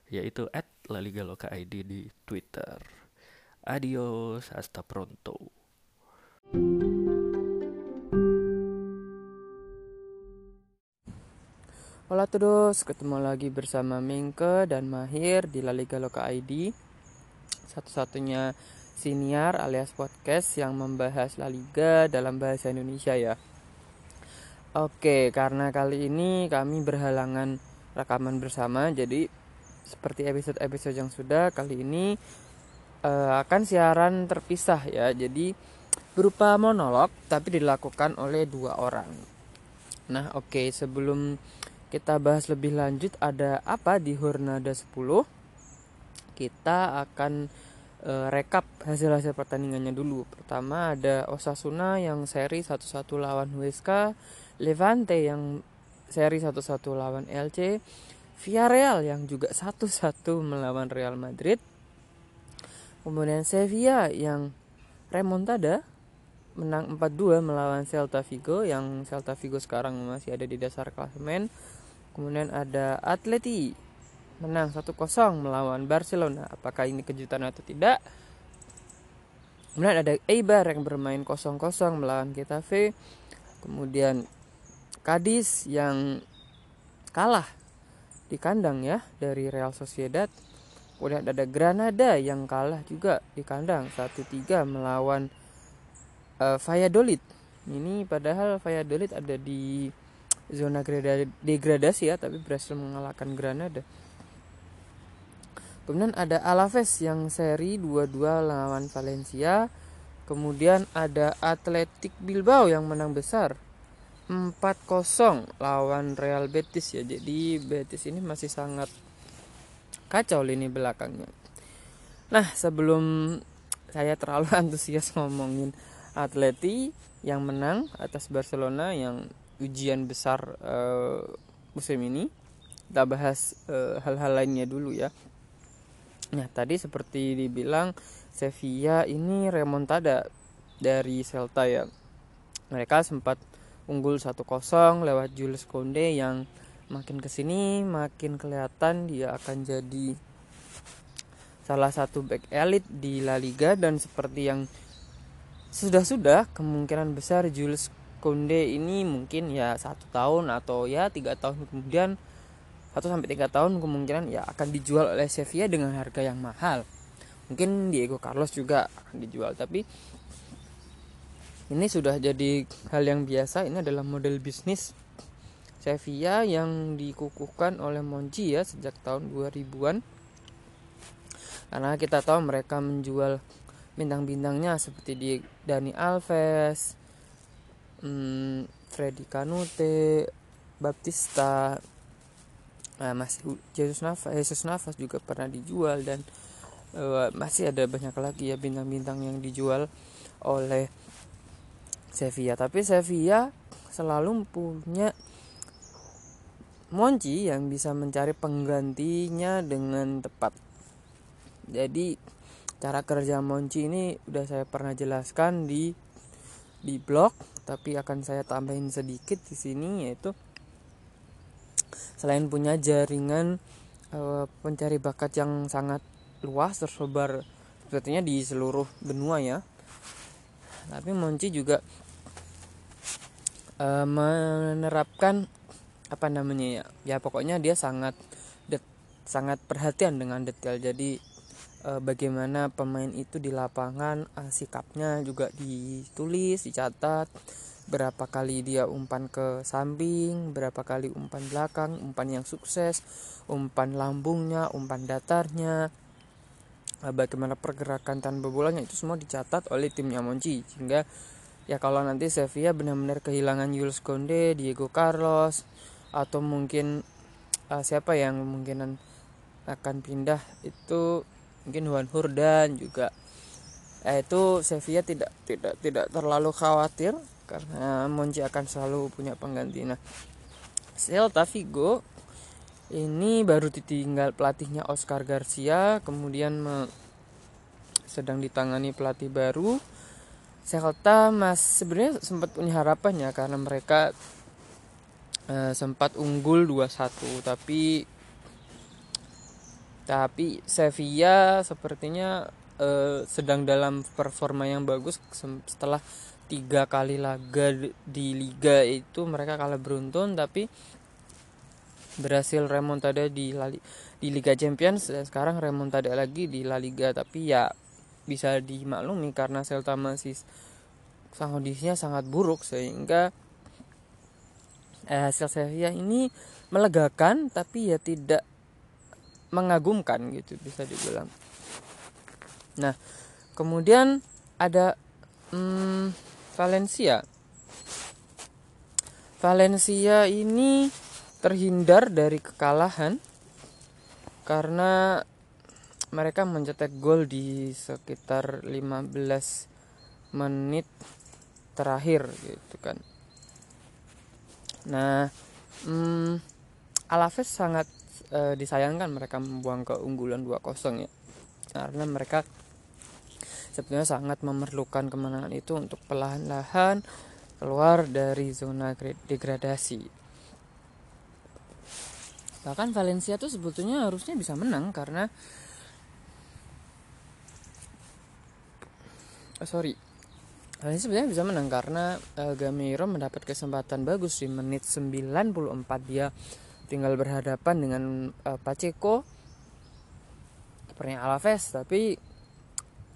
yaitu at ID di Twitter. Adios, hasta pronto. Hola todos, ketemu lagi bersama Mingke dan Mahir di La Liga Loka ID. Satu-satunya siniar alias podcast yang membahas La Liga dalam bahasa Indonesia ya. Oke, karena kali ini kami berhalangan rekaman bersama, jadi seperti episode-episode yang sudah kali ini uh, akan siaran terpisah ya jadi berupa monolog tapi dilakukan oleh dua orang nah oke sebelum kita bahas lebih lanjut ada apa di Hornada 10 kita akan uh, rekap hasil-hasil pertandingannya dulu pertama ada Osasuna yang seri 1-1 lawan Huesca Levante yang seri 1-1 lawan LC Villarreal yang juga satu-satu melawan Real Madrid. Kemudian Sevilla yang remontada menang 4-2 melawan Celta Vigo yang Celta Vigo sekarang masih ada di dasar klasemen. Kemudian ada Atleti menang 1-0 melawan Barcelona. Apakah ini kejutan atau tidak? Kemudian ada Eibar yang bermain 0-0 melawan Getafe. Kemudian Cadiz yang kalah di kandang ya dari Real Sociedad. Kemudian ada Granada yang kalah juga di kandang 1-3 melawan uh, Valladolid. Ini padahal Valladolid ada di zona degradasi ya, tapi berhasil mengalahkan Granada. Kemudian ada Alaves yang seri 2-2 lawan Valencia. Kemudian ada Athletic Bilbao yang menang besar 4-0 lawan Real Betis ya. Jadi Betis ini masih sangat kacau lini belakangnya. Nah, sebelum saya terlalu antusias ngomongin Atleti yang menang atas Barcelona yang ujian besar uh, musim ini, kita bahas uh, hal-hal lainnya dulu ya. Nah, tadi seperti dibilang Sevilla ini remontada dari Celta ya. Mereka sempat unggul 1-0 lewat Jules Konde yang makin ke sini makin kelihatan dia akan jadi salah satu back elite di La Liga dan seperti yang sudah-sudah kemungkinan besar Jules Konde ini mungkin ya satu tahun atau ya tiga tahun kemudian satu sampai tiga tahun kemungkinan ya akan dijual oleh Sevilla dengan harga yang mahal. Mungkin Diego Carlos juga akan dijual tapi ini sudah jadi hal yang biasa. Ini adalah model bisnis Sevilla yang dikukuhkan oleh Monchi ya sejak tahun 2000-an karena kita tahu mereka menjual bintang-bintangnya seperti di Dani Alves, hmm, Freddy Kanute, Baptista, nah, masih Jesus Navas, Jesus Navas juga pernah dijual dan uh, masih ada banyak lagi ya bintang-bintang yang dijual oleh Sevilla. Tapi Sevilla selalu punya Monchi yang bisa mencari penggantinya dengan tepat. Jadi cara kerja Monchi ini udah saya pernah jelaskan di di blog tapi akan saya tambahin sedikit di sini yaitu selain punya jaringan e, pencari bakat yang sangat luas tersebar sepertinya di seluruh benua ya. Tapi Monci juga uh, menerapkan apa namanya ya? Ya pokoknya dia sangat det, sangat perhatian dengan detail. Jadi uh, bagaimana pemain itu di lapangan uh, sikapnya juga ditulis dicatat. Berapa kali dia umpan ke samping berapa kali umpan belakang umpan yang sukses umpan lambungnya umpan datarnya. Eh, bagaimana pergerakan tanpa bolanya itu semua dicatat oleh timnya Monchi. Sehingga ya kalau nanti Sevilla benar-benar kehilangan Jules Conde, Diego Carlos atau mungkin uh, siapa yang kemungkinan akan pindah itu mungkin Juan Hurdan juga eh, itu Sevilla tidak tidak tidak terlalu khawatir karena Monchi akan selalu punya pengganti. Nah, Celta Vigo ini baru ditinggal pelatihnya Oscar Garcia kemudian me, sedang ditangani pelatih baru Celta mas sebenarnya sempat punya harapan ya karena mereka uh, sempat unggul 2-1 tapi tapi Sevilla sepertinya uh, sedang dalam performa yang bagus setelah tiga kali laga di liga itu mereka kalah beruntun tapi berhasil remontada di Lali, di Liga Champions dan sekarang remontada lagi di La Liga. Tapi ya bisa dimaklumi karena Celta masih kondisinya sangat buruk sehingga eh, hasil Sevilla ini melegakan tapi ya tidak mengagumkan gitu bisa dibilang. Nah kemudian ada hmm, Valencia. Valencia ini terhindar dari kekalahan karena mereka mencetak gol di sekitar 15 menit terakhir gitu kan. Nah, hmm, Alaves sangat e, disayangkan mereka membuang keunggulan 2-0 ya. Karena mereka sebetulnya sangat memerlukan kemenangan itu untuk perlahan-lahan keluar dari zona degradasi bahkan Valencia tuh sebetulnya harusnya bisa menang karena oh, sorry Valencia sebenarnya bisa menang karena uh, Gameiro mendapat kesempatan bagus di menit 94 dia tinggal berhadapan dengan uh, Pacheco kipernya Alaves tapi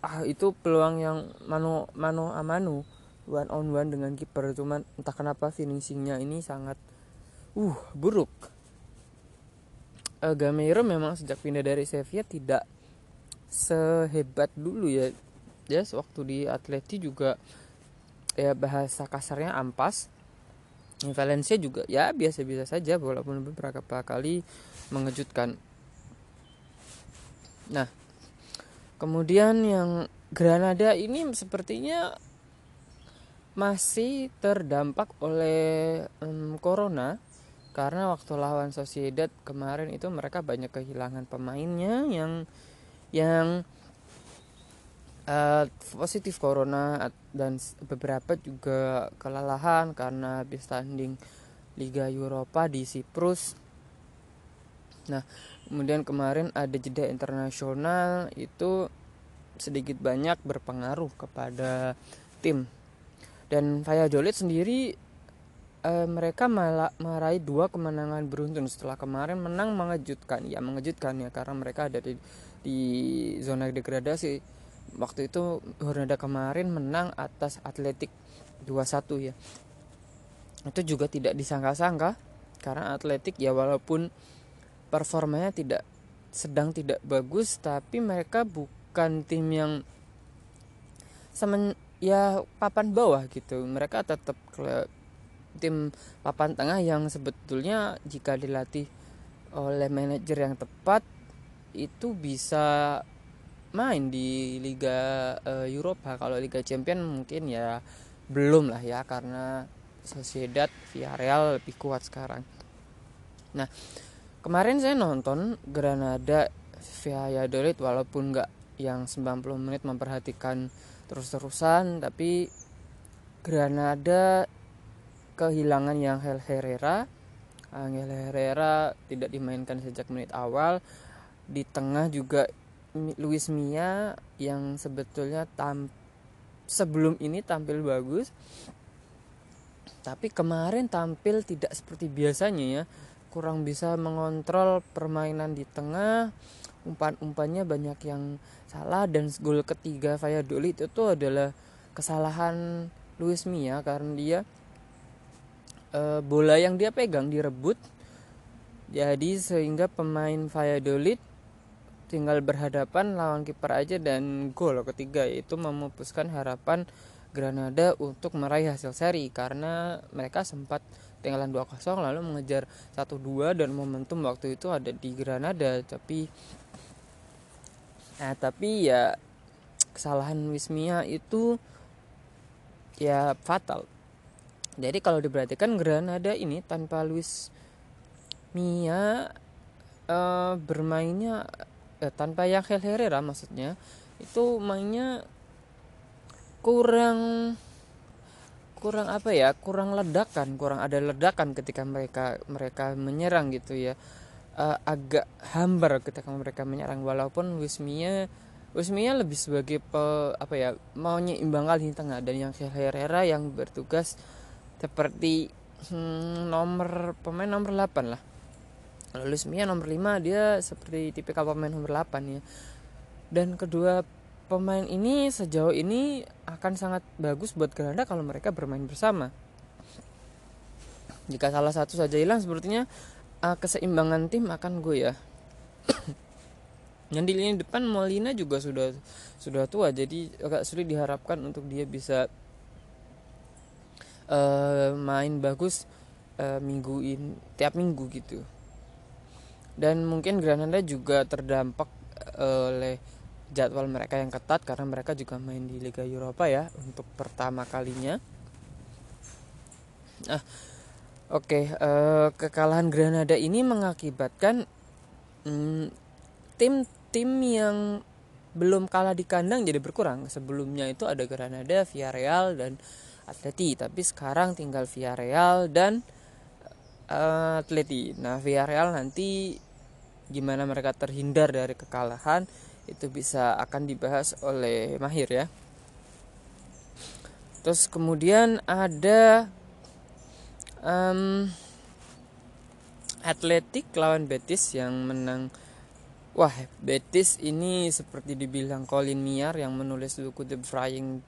ah itu peluang yang mano mano amanu one on one dengan kiper. Cuman entah kenapa finishingnya ini sangat uh buruk. Uh, Gameiro memang sejak pindah dari Sevilla tidak sehebat dulu ya ya. Yes, waktu di Atleti juga ya bahasa kasarnya ampas Valencia juga ya biasa-biasa saja walaupun beberapa kali mengejutkan. Nah kemudian yang Granada ini sepertinya masih terdampak oleh um, corona karena waktu lawan Sociedad kemarin itu mereka banyak kehilangan pemainnya yang yang uh, positif corona dan beberapa juga kelelahan karena habis tanding Liga Eropa di Siprus. Nah, kemudian kemarin ada jeda internasional itu sedikit banyak berpengaruh kepada tim. Dan Valladolid sendiri uh, mereka malah meraih dua kemenangan beruntun setelah kemarin menang mengejutkan ya mengejutkan ya karena mereka ada di, di zona degradasi waktu itu Hornada kemarin menang atas Atletik 2-1 ya. Itu juga tidak disangka-sangka karena Atletik ya walaupun performanya tidak sedang tidak bagus tapi mereka bukan tim yang semen ya papan bawah gitu. Mereka tetap tim papan tengah yang sebetulnya jika dilatih oleh manajer yang tepat itu bisa main di Liga uh, Eropa. Kalau Liga Champion mungkin ya belum lah ya karena Sociedad Villarreal lebih kuat sekarang. Nah kemarin saya nonton Granada Valladolid walaupun nggak yang 90 menit memperhatikan terus-terusan tapi Granada kehilangan yang Hel Herrera. Angel Herrera tidak dimainkan sejak menit awal. Di tengah juga Luis Mia yang sebetulnya tam sebelum ini tampil bagus tapi kemarin tampil tidak seperti biasanya ya. Kurang bisa mengontrol permainan di tengah umpan-umpannya banyak yang salah dan gol ketiga Valladolid itu adalah kesalahan Luis Mia karena dia e, bola yang dia pegang direbut. Jadi sehingga pemain Valladolid tinggal berhadapan lawan kiper aja dan gol ketiga itu memupuskan harapan Granada untuk meraih hasil seri. Karena mereka sempat ketinggalan 2-0 lalu mengejar 1-2 dan momentum waktu itu ada di Granada. Tapi nah tapi ya kesalahan Wismia itu ya fatal. Jadi kalau diperhatikan Granada ini tanpa Luis Mia uh, bermainnya eh, tanpa yang Herrera maksudnya itu mainnya kurang kurang apa ya kurang ledakan kurang ada ledakan ketika mereka mereka menyerang gitu ya. Uh, agak hambar ketika mereka menyerang walaupun Wismia Wismia lebih sebagai pe, apa ya mau menyeimbangkan di tengah. Dan yang Herrera yang bertugas seperti hmm, nomor pemain nomor 8 lah lalu Wismia nomor 5 dia seperti tipikal pemain nomor 8 ya dan kedua pemain ini sejauh ini akan sangat bagus buat Granada kalau mereka bermain bersama. Jika salah satu saja hilang sepertinya uh, keseimbangan tim akan ya. Yang di lini depan Molina juga sudah sudah tua jadi agak sulit diharapkan untuk dia bisa uh, main bagus uh, minggu ini tiap minggu gitu. Dan mungkin Granada juga terdampak oleh jadwal mereka yang ketat karena mereka juga main di Liga Eropa ya untuk pertama kalinya. Nah, oke, okay, eh, kekalahan Granada ini mengakibatkan tim-tim um, yang belum kalah di kandang jadi berkurang. Sebelumnya itu ada Granada, Villarreal dan Atleti, tapi sekarang tinggal Villarreal dan Atleti. Nah, Villarreal nanti gimana mereka terhindar dari kekalahan itu bisa akan dibahas oleh Mahir ya. Terus kemudian ada um, Atletik lawan Betis yang menang. Wah, Betis ini seperti dibilang Colin Miar yang menulis buku The Frying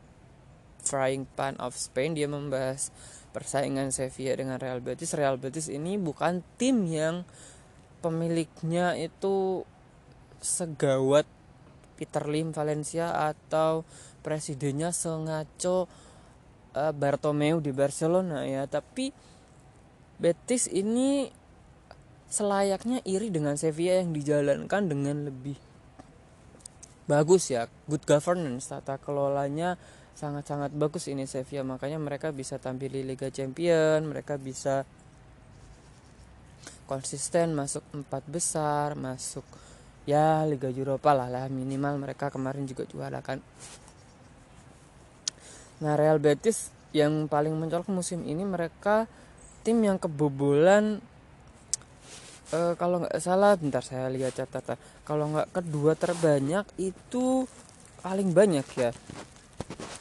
Frying Pan of Spain. Dia membahas persaingan Sevilla dengan Real Betis. Real Betis ini bukan tim yang pemiliknya itu segawat Peter Lim Valencia atau presidennya sengaco uh, Bartomeu di Barcelona ya tapi Betis ini selayaknya iri dengan Sevilla yang dijalankan dengan lebih bagus ya good governance tata kelolanya sangat-sangat bagus ini Sevilla. Makanya mereka bisa tampil di Liga Champion mereka bisa konsisten masuk empat besar masuk ya Liga Eropa lah lah. Minimal mereka kemarin juga juara kan. Nah Real Betis yang paling mencolok musim ini mereka tim yang kebobolan uh, kalau nggak salah bentar saya lihat catatan. Kalau nggak kedua terbanyak itu paling banyak ya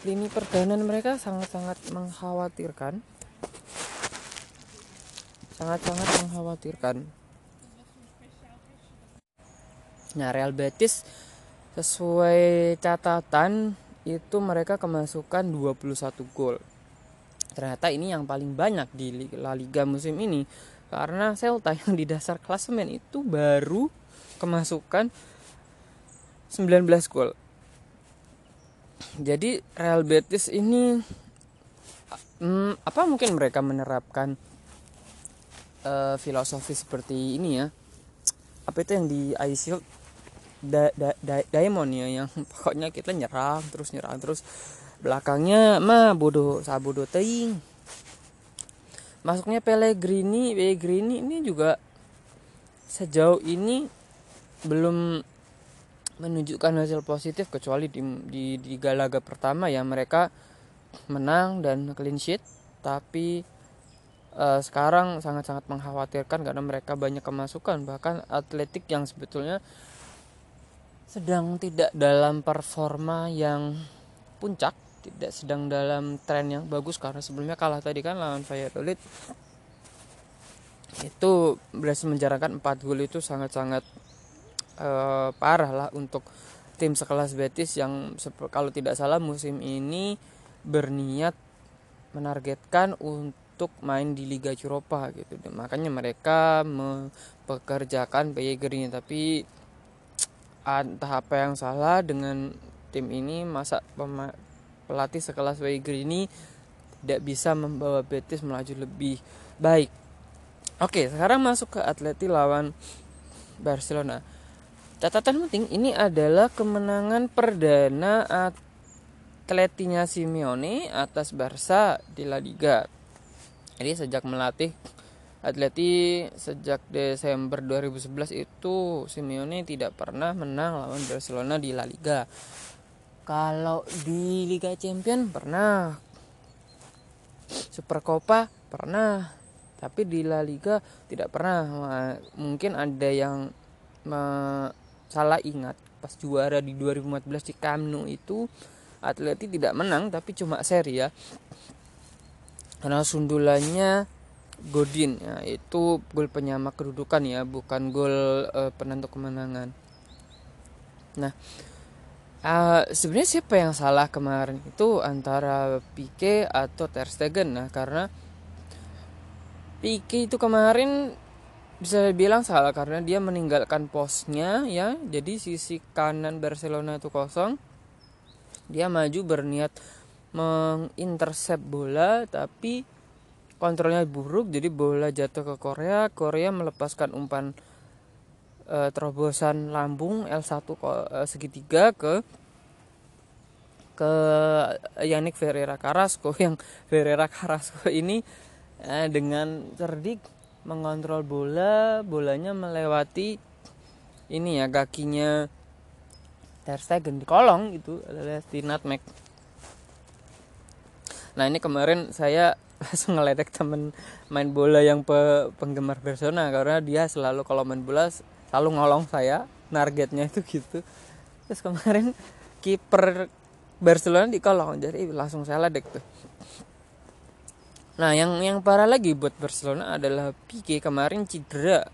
lini pertahanan mereka sangat-sangat mengkhawatirkan sangat-sangat mengkhawatirkan Nah, Real Betis sesuai catatan itu mereka kemasukan 21 gol. Ternyata ini yang paling banyak di La Liga musim ini karena Celta yang di dasar klasemen itu baru kemasukan 19 gol. Jadi Real Betis ini hmm, apa mungkin mereka menerapkan uh, filosofi seperti ini ya? Apa itu yang di Ice da, da, da, diamond ya yang pokoknya kita nyerang terus nyerang terus belakangnya mah bodoh sabodo teing masuknya Pellegrini Pellegrini ini juga sejauh ini belum menunjukkan hasil positif kecuali di di, di galaga pertama ya mereka menang dan clean sheet. Tapi uh, sekarang sangat-sangat mengkhawatirkan karena mereka banyak kemasukan. Bahkan atletik yang sebetulnya sedang tidak dalam performa yang puncak tidak sedang dalam tren yang bagus karena sebelumnya kalah tadi kan lawan Valladolid. Itu berhasil menjarahkan 4 gol itu sangat-sangat uh, parah lah untuk tim sekelas Betis yang kalau tidak salah musim ini berniat menargetkan untuk main di Liga Eropa gitu makanya mereka mempekerjakan Pellegrini tapi entah apa yang salah dengan tim ini masa pelatih sekelas ini tidak bisa membawa Betis melaju lebih baik. Oke, sekarang masuk ke Atleti lawan Barcelona. Catatan penting ini adalah kemenangan perdana Atletinya Simeone atas Barca di La Liga. Jadi sejak melatih Atleti sejak Desember 2011 itu Simeone tidak pernah menang lawan Barcelona di La Liga. Kalau di Liga Champion pernah. Super Copa pernah. Tapi di La Liga tidak pernah. Mungkin ada yang salah ingat. Pas juara di 2014 di Camp Nou itu Atleti tidak menang tapi cuma seri ya. Karena sundulannya Godin ya itu gol penyama kedudukan ya bukan gol uh, penentu kemenangan. Nah uh, sebenarnya siapa yang salah kemarin? Itu antara Pique atau Ter Stegen. Nah karena Pique itu kemarin bisa dibilang salah karena dia meninggalkan posnya ya. Jadi sisi kanan Barcelona itu kosong. Dia maju berniat mengintercept bola tapi kontrolnya buruk jadi bola jatuh ke Korea. Korea melepaskan umpan e, terobosan lambung L1 e, segitiga ke ke Yannick Ferreira Carrasco. Yang Ferreira Carrasco ini e, dengan cerdik mengontrol bola bolanya melewati ini ya kakinya Ter Stegen di kolong itu adalah di nutmeg. Nah ini kemarin saya langsung ngeledek temen main bola yang pe penggemar Barcelona karena dia selalu kalau main bola selalu ngolong saya targetnya itu gitu. Terus kemarin kiper Barcelona di kolong jadi langsung saya ledek tuh nah yang yang parah lagi buat Barcelona adalah Pique kemarin cedera.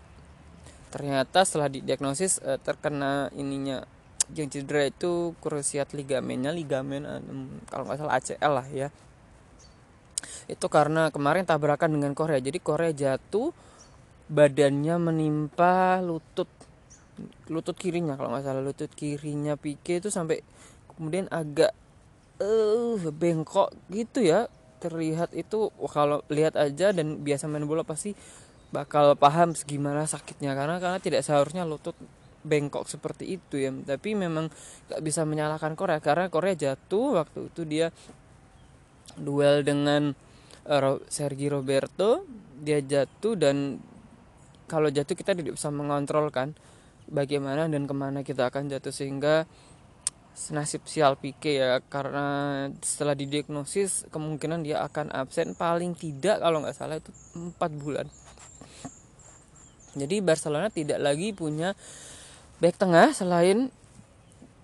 Ternyata setelah didiagnosis eh, terkena ininya yang cedera itu krusiat ligamennya ligamen kalau nggak salah ACL lah ya. Itu karena kemarin tabrakan dengan Korea. Jadi Korea jatuh badannya menimpa lutut lutut kirinya kalau nggak salah lutut kirinya Pique itu sampai kemudian agak eh uh, bengkok gitu ya terlihat itu kalau lihat aja dan biasa main bola pasti bakal paham segimana sakitnya. Karena karena tidak seharusnya lutut bengkok seperti itu ya tapi memang nggak bisa menyalahkan Korea karena Korea jatuh waktu itu dia duel dengan Sergi Roberto. Dia jatuh dan kalau jatuh kita tidak bisa mengontrol kan bagaimana dan ke mana kita akan jatuh sehingga senasib sial Pique ya karena setelah didiagnosis kemungkinan dia akan absen paling tidak kalau nggak salah itu empat bulan. Jadi Barcelona tidak lagi punya back tengah selain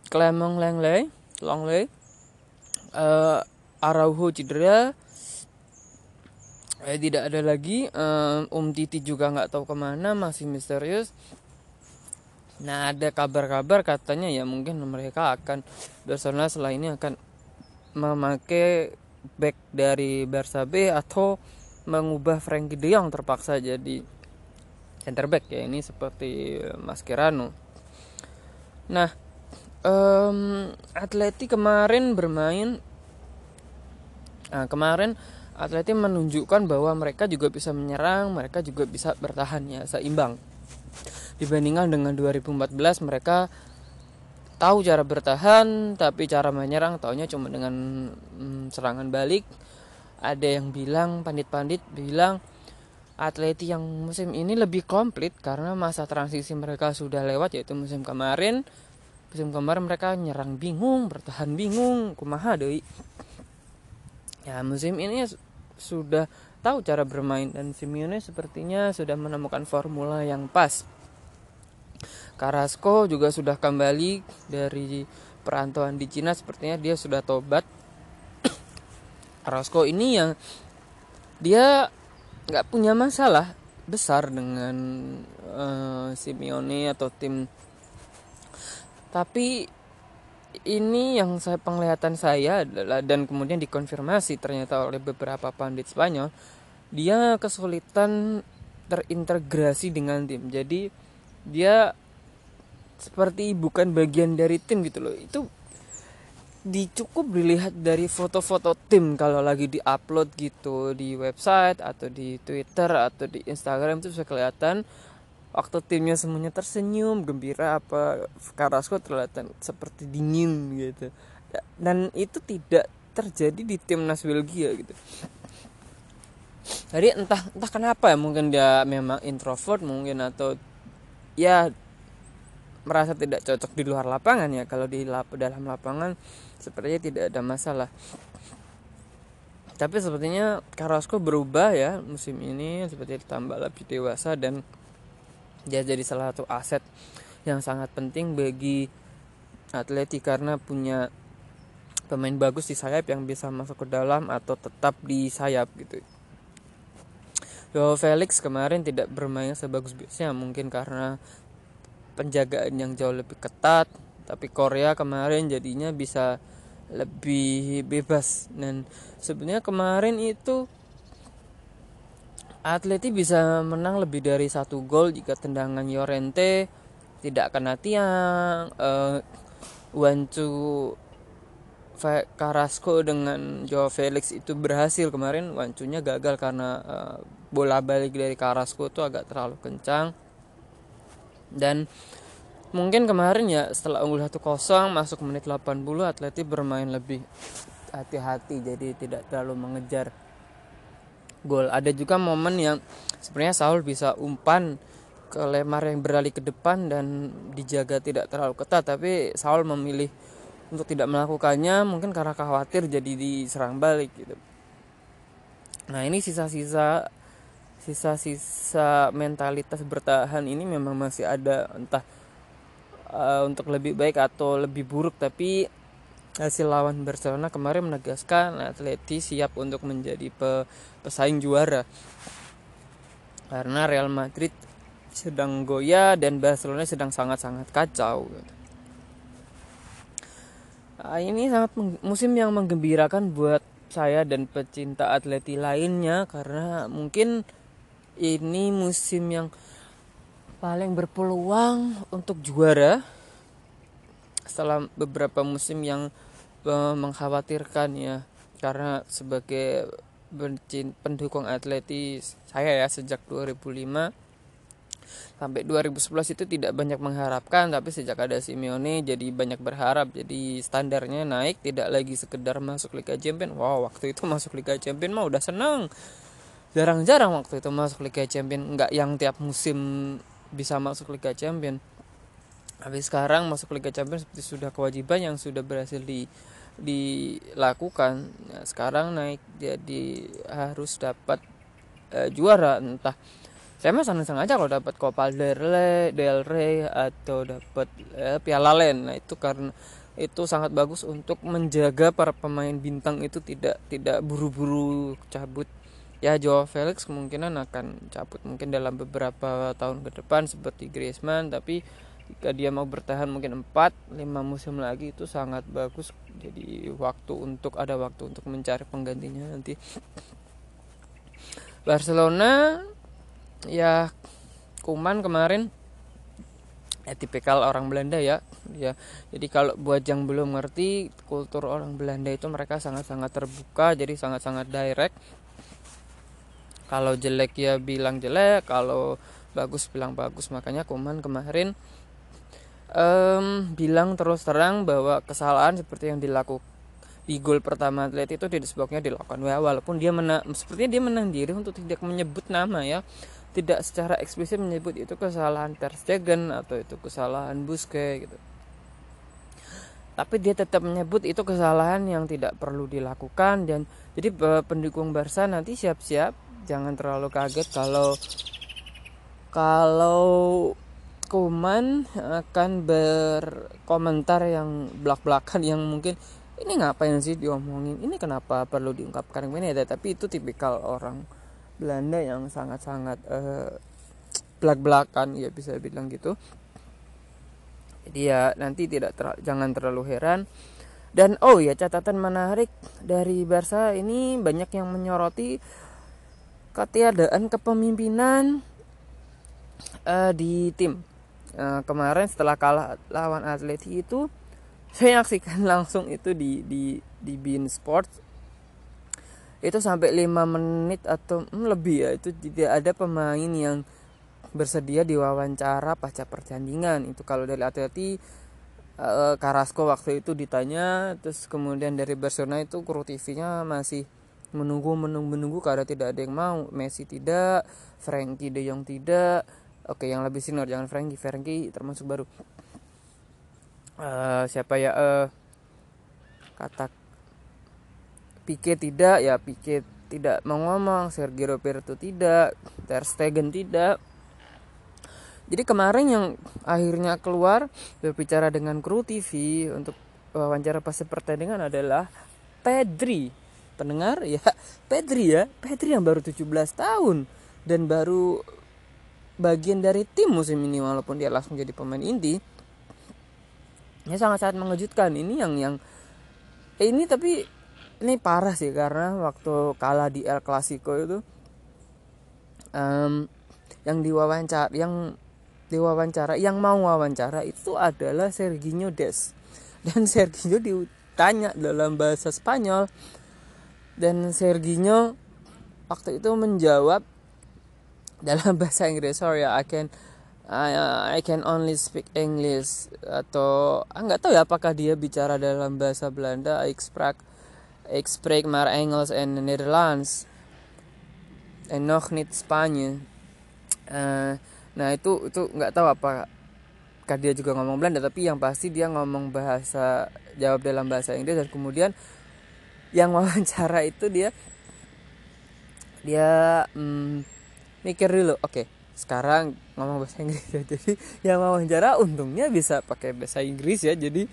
Clement Langley Longley uh, Araujo cedera. Eh, tidak ada lagi um, Om Titi juga nggak tahu ke mana masih misterius nah ada kabar-kabar katanya ya mungkin mereka akan Barcelona setelah ini akan memakai back dari Barca B atau mengubah Frankie De Jong terpaksa jadi center back ya ini seperti Mascherano nah um, Atleti kemarin bermain nah, kemarin Atleti menunjukkan bahwa mereka juga bisa menyerang, mereka juga bisa bertahan ya seimbang. Dibandingkan dengan 2014 mereka tahu cara bertahan tapi cara menyerang taunya cuma dengan hmm, serangan balik. Ada yang bilang pandit-pandit bilang Atleti yang musim ini lebih komplit karena masa transisi mereka sudah lewat yaitu musim kemarin. Musim kemarin mereka nyerang bingung, bertahan bingung, kumaha deui ya musim ini sudah tahu cara bermain dan Simeone sepertinya sudah menemukan formula yang pas. Carrasco juga sudah kembali dari perantauan di Cina sepertinya dia sudah tobat. Carrasco ini yang dia nggak punya masalah besar dengan uh, Simeone atau tim. Tapi ini yang saya penglihatan saya adalah dan kemudian dikonfirmasi ternyata oleh beberapa pandit Spanyol dia kesulitan terintegrasi dengan tim. Jadi dia seperti bukan bagian dari tim gitu loh. Itu dicukup dilihat dari foto-foto tim. Kalau lagi diupload gitu di website atau di Twitter atau di Instagram itu bisa kelihatan waktu timnya semuanya tersenyum gembira apa Carrasco terlihat seperti dingin gitu. Dan itu tidak terjadi di timnas Belgia gitu. Jadi entah entah kenapa ya mungkin dia memang introvert mungkin atau ya merasa tidak cocok di luar lapangan ya. Kalau di lap dalam lapangan sepertinya tidak ada masalah. Tapi sepertinya Carrasco berubah ya musim ini seperti ditambah lebih dewasa dan dia jadi salah satu aset yang sangat penting bagi Atleti karena punya pemain bagus di sayap yang bisa masuk ke dalam atau tetap di sayap gitu. Joao Felix kemarin tidak bermain sebagus biasanya mungkin karena penjagaan yang jauh lebih ketat tapi Korea kemarin jadinya bisa lebih bebas dan sebenarnya kemarin itu Atleti bisa menang lebih dari satu gol jika tendangan Yorente tidak kena tiang uh, Wancu Carrasco dengan Joao Felix itu berhasil. Kemarin Wancunya gagal karena uh, bola balik dari Carrasco itu agak terlalu kencang. Dan mungkin kemarin ya setelah unggul 1-0 masuk menit 80 Atleti bermain lebih hati-hati jadi tidak terlalu mengejar gol. Ada juga momen yang sebenarnya Saul bisa umpan ke Lemar yang beralih ke depan dan dijaga tidak terlalu ketat. Tapi Saul memilih untuk tidak melakukannya mungkin karena khawatir jadi diserang balik gitu. Nah ini sisa-sisa sisa-sisa mentalitas bertahan ini memang masih ada. Entah uh, untuk lebih baik atau lebih buruk tapi hasil lawan Barcelona kemarin menegaskan Atleti siap untuk menjadi pe pesaing juara karena Real Madrid sedang goyah dan Barcelona sedang sangat-sangat kacau. Nah, ini sangat musim yang menggembirakan buat saya dan pecinta atleti lainnya karena mungkin ini musim yang paling berpeluang untuk juara setelah beberapa musim yang uh, mengkhawatirkan ya. Karena sebagai pendukung atleti saya ya sejak 2005 sampai 2011 itu tidak banyak mengharapkan tapi sejak ada Simeone jadi banyak berharap. Jadi standarnya naik tidak lagi sekedar masuk Liga Champions wow waktu itu masuk Liga Champions mah udah seneng. Jarang-jarang waktu itu masuk Liga Champions nggak yang tiap musim bisa masuk Liga Champions tapi sekarang masuk Liga Champions seperti sudah kewajiban yang sudah berhasil di dilakukan nah, sekarang naik jadi harus dapat uh, juara. Entah saya mah senang aja kalau dapat Copa del Rey, del Rey atau dapat uh, Piala Len nah itu karena itu sangat bagus untuk menjaga para pemain bintang itu tidak tidak buru-buru cabut. Ya Joao Felix kemungkinan akan cabut mungkin dalam beberapa tahun ke depan seperti Griezmann tapi jika dia mau bertahan mungkin 4 5 musim lagi itu sangat bagus. Jadi waktu untuk ada waktu untuk mencari penggantinya nanti. Barcelona ya Kuman kemarin ya tipikal orang Belanda ya ya. Jadi kalau buat yang belum ngerti kultur orang Belanda itu mereka sangat-sangat terbuka jadi sangat-sangat direct. Kalau jelek ya bilang jelek kalau bagus bilang bagus. Makanya Kuman kemarin um, bilang terus terang bahwa kesalahan seperti yang dilakukan di gol pertama atlet itu tidak sebabnya dilakukan ya walaupun dia menang sepertinya dia menang diri untuk tidak menyebut nama ya. Tidak secara eksplisit menyebut itu kesalahan Ter Stegen atau itu kesalahan Busquets gitu. Tapi dia tetap menyebut itu kesalahan yang tidak perlu dilakukan dan jadi pendukung Barca nanti siap-siap. Jangan terlalu kaget kalau kalau Koman akan berkomentar yang belak-belakan yang mungkin ini ngapain sih diomongin? Ini kenapa perlu diungkapkan? Ini ya tapi itu tipikal orang Belanda yang sangat-sangat uh, belak-belakan ya bisa bilang gitu. Jadi ya nanti tidak ter jangan terlalu heran. Dan oh ya catatan menarik dari Barca ini banyak yang menyoroti ketiadaan kepemimpinan uh, di tim uh, kemarin setelah kalah lawan Atleti itu saya nyaksikan langsung itu di di di Bean Sports itu sampai 5 menit atau hmm, lebih ya itu tidak ada pemain yang bersedia diwawancara pasca pertandingan. Itu kalau dari Atleti uh, Carrasco waktu itu ditanya terus kemudian dari Barcelona itu kru TV-nya masih menunggu menunggu menunggu karena tidak ada yang mau. Messi tidak Frankie De Jong tidak oke yang lebih senior jangan Frankie. Frankie termasuk baru. Uh, siapa ya? Uh, kata Pique tidak? Ya Pique tidak mau ngomong. Sergio Roberto tidak. Ter Stegen tidak. Jadi kemarin yang akhirnya keluar berbicara dengan kru TV untuk wawancara pas pertandingan adalah Pedri. Pendengar ya, Pedri ya, Pedri yang baru 17 tahun dan baru bagian dari tim musim ini walaupun dia langsung jadi pemain inti. Ini sangat-sangat mengejutkan. Ini yang yang eh, ini tapi ini parah sih karena waktu kalah di El Clasico itu um, yang diwawancara yang diwawancara yang mau wawancara itu adalah Serginho Des dan Serginho ditanya dalam bahasa Spanyol dan Serginho waktu itu menjawab dalam bahasa Inggris sorry I can I, I can only speak English. Atau ah, tahu ya apakah dia bicara dalam bahasa Belanda. Ik spreek maar Engels en Nederlands en nog niet Spanje uh, nah itu itu nggak tahu apa kan dia juga ngomong Belanda. Tapi yang pasti dia ngomong bahasa jawab dalam bahasa Inggris. Dan kemudian yang wawancara itu dia dia hmm, mikir dulu oke okay, sekarang ngomong bahasa Inggris ya. Jadi yang wawancara untungnya bisa pakai bahasa Inggris ya. Jadi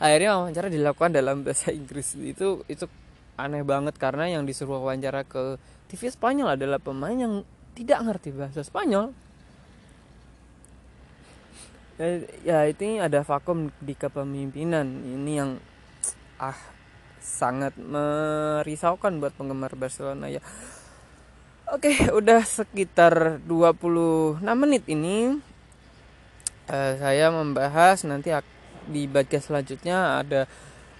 akhirnya wawancara dilakukan dalam bahasa Inggris. Itu itu aneh banget karena yang disuruh wawancara ke TV Spanyol adalah pemain yang tidak ngerti bahasa Spanyol. Ya, ya itu ada vakum di kepemimpinan. Ini yang ah sangat merisaukan buat penggemar Barcelona ya Oke, udah sekitar 26 menit ini uh, saya membahas nanti di bagian selanjutnya ada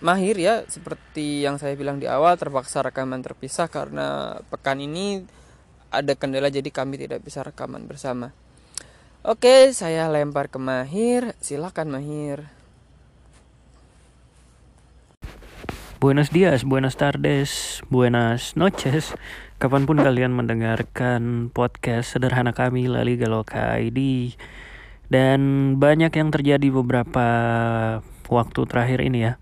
Mahir ya seperti yang saya bilang di awal terpaksa rekaman terpisah karena pekan ini ada kendala jadi kami tidak bisa rekaman bersama. Oke, saya lempar ke Mahir. Silakan Mahir. Buenos dias, buenas tardes, buenas noches. Kapan pun kalian mendengarkan podcast sederhana kami Lali Galoka ID. Dan banyak yang terjadi beberapa waktu terakhir ini ya.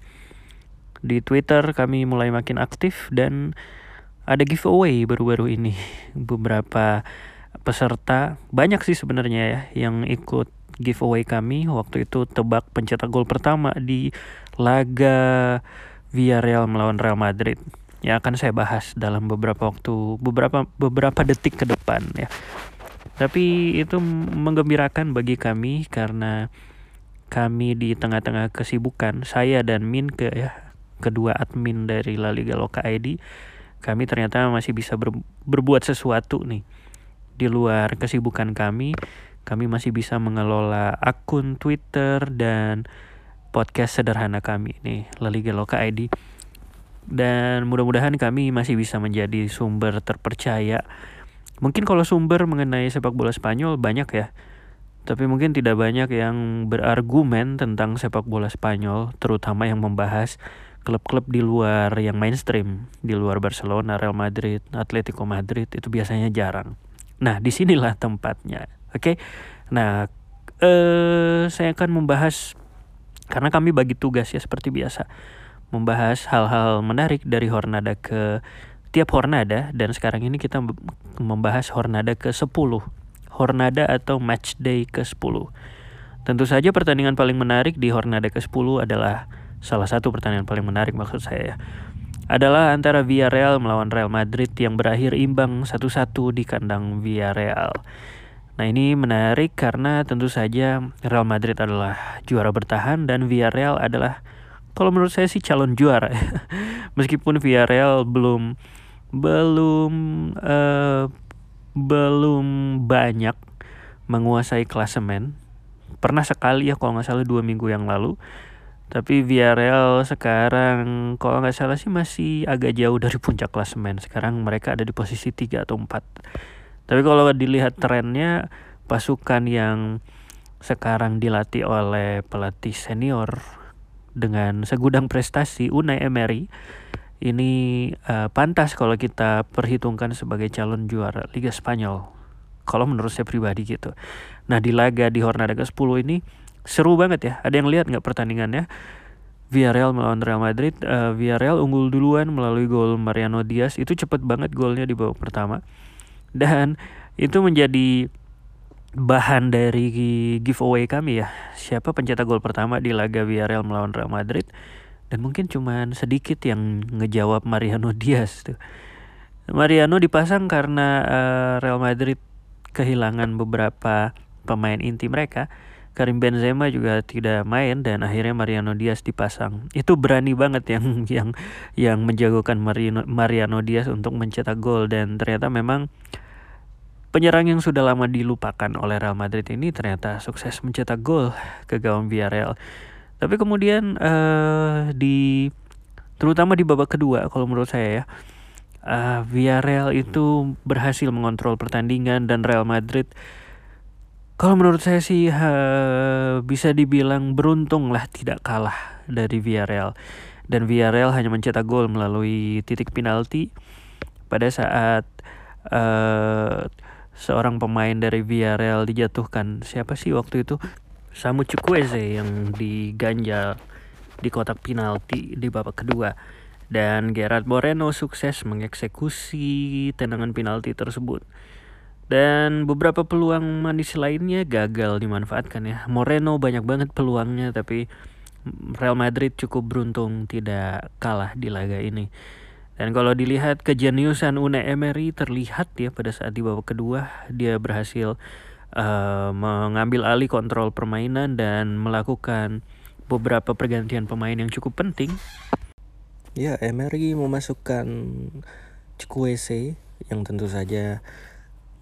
Di Twitter kami mulai makin aktif dan ada giveaway baru-baru ini. Beberapa peserta banyak sih sebenarnya ya yang ikut giveaway kami waktu itu tebak pencetak gol pertama di laga Villarreal melawan Real Madrid yang akan saya bahas dalam beberapa waktu beberapa beberapa detik ke depan ya tapi itu menggembirakan bagi kami karena kami di tengah-tengah kesibukan saya dan Min ke ya kedua admin dari La Liga Loka ID kami ternyata masih bisa ber, berbuat sesuatu nih di luar kesibukan kami, kami masih bisa mengelola akun Twitter dan podcast sederhana kami nih, Liga Loka ID. Dan mudah-mudahan kami masih bisa menjadi sumber terpercaya. Mungkin kalau sumber mengenai sepak bola Spanyol banyak ya. Tapi mungkin tidak banyak yang berargumen tentang sepak bola Spanyol, terutama yang membahas klub-klub di luar yang mainstream, di luar Barcelona, Real Madrid, Atletico Madrid itu biasanya jarang. Nah, di sinilah tempatnya. Oke. Okay? Nah, eh, saya akan membahas karena kami bagi tugas ya seperti biasa membahas hal-hal menarik dari Hornada ke tiap Hornada dan sekarang ini kita membahas Hornada ke 10 Hornada atau Match Day ke-10. Tentu saja pertandingan paling menarik di Hornada ke-10 adalah salah satu pertandingan paling menarik maksud saya ya. Adalah antara Villarreal melawan Real Madrid yang berakhir imbang 1-1 di kandang Villarreal. Nah ini menarik karena tentu saja Real Madrid adalah juara bertahan dan Villarreal adalah kalau menurut saya sih calon juara. Meskipun Villarreal belum belum uh, belum banyak menguasai klasemen. Pernah sekali ya kalau nggak salah dua minggu yang lalu. Tapi Villarreal sekarang kalau nggak salah sih masih agak jauh dari puncak klasemen. Sekarang mereka ada di posisi 3 atau 4. Tapi kalau dilihat trennya pasukan yang sekarang dilatih oleh pelatih senior dengan segudang prestasi Unai Emery ini uh, pantas kalau kita perhitungkan sebagai calon juara Liga Spanyol. Kalau menurut saya pribadi gitu. Nah di laga di Hornada ke-10 ini seru banget ya. Ada yang lihat nggak pertandingannya? Villarreal melawan Real Madrid. Uh, Villarreal unggul duluan melalui gol Mariano Diaz. Itu cepet banget golnya di babak pertama. Dan itu menjadi bahan dari giveaway kami ya. Siapa pencetak gol pertama di laga Villarreal melawan Real Madrid? dan mungkin cuman sedikit yang ngejawab Mariano Diaz tuh. Mariano dipasang karena uh, Real Madrid kehilangan beberapa pemain inti mereka. Karim Benzema juga tidak main dan akhirnya Mariano Diaz dipasang. Itu berani banget yang yang yang menjagokan Mariano, Mariano Diaz untuk mencetak gol dan ternyata memang penyerang yang sudah lama dilupakan oleh Real Madrid ini ternyata sukses mencetak gol ke gawang Villarreal. Tapi kemudian uh, di terutama di babak kedua kalau menurut saya ya uh, Villarreal itu berhasil mengontrol pertandingan dan Real Madrid kalau menurut saya sih uh, bisa dibilang beruntung lah tidak kalah dari Villarreal dan Villarreal hanya mencetak gol melalui titik penalti pada saat uh, seorang pemain dari Villarreal dijatuhkan siapa sih waktu itu Samu Chukwueze yang diganjal di kotak penalti di babak kedua dan Gerard Moreno sukses mengeksekusi tendangan penalti tersebut. Dan beberapa peluang manis lainnya gagal dimanfaatkan ya. Moreno banyak banget peluangnya tapi Real Madrid cukup beruntung tidak kalah di laga ini. Dan kalau dilihat kejeniusan Unai Emery terlihat ya pada saat di babak kedua dia berhasil uh, mengambil alih kontrol permainan dan melakukan beberapa pergantian pemain yang cukup penting. Ya, Emery memasukkan Chukwueze yang tentu saja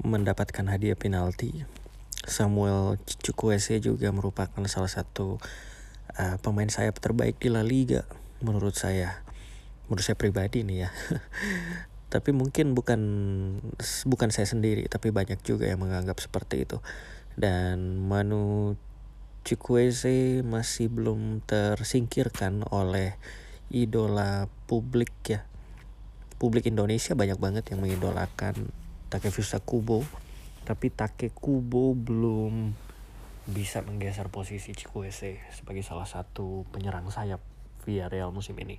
mendapatkan hadiah penalti. Samuel Chukwueze juga merupakan salah satu uh, pemain sayap terbaik di La Liga menurut saya. Menurut saya pribadi nih ya. tapi mungkin bukan bukan saya sendiri tapi banyak juga yang menganggap seperti itu dan Manu Chukwueze masih belum tersingkirkan oleh idola publik ya publik Indonesia banyak banget yang mengidolakan Takefusa Kubo tapi Take Kubo belum bisa menggeser posisi Chukwueze sebagai salah satu penyerang sayap via Real musim ini.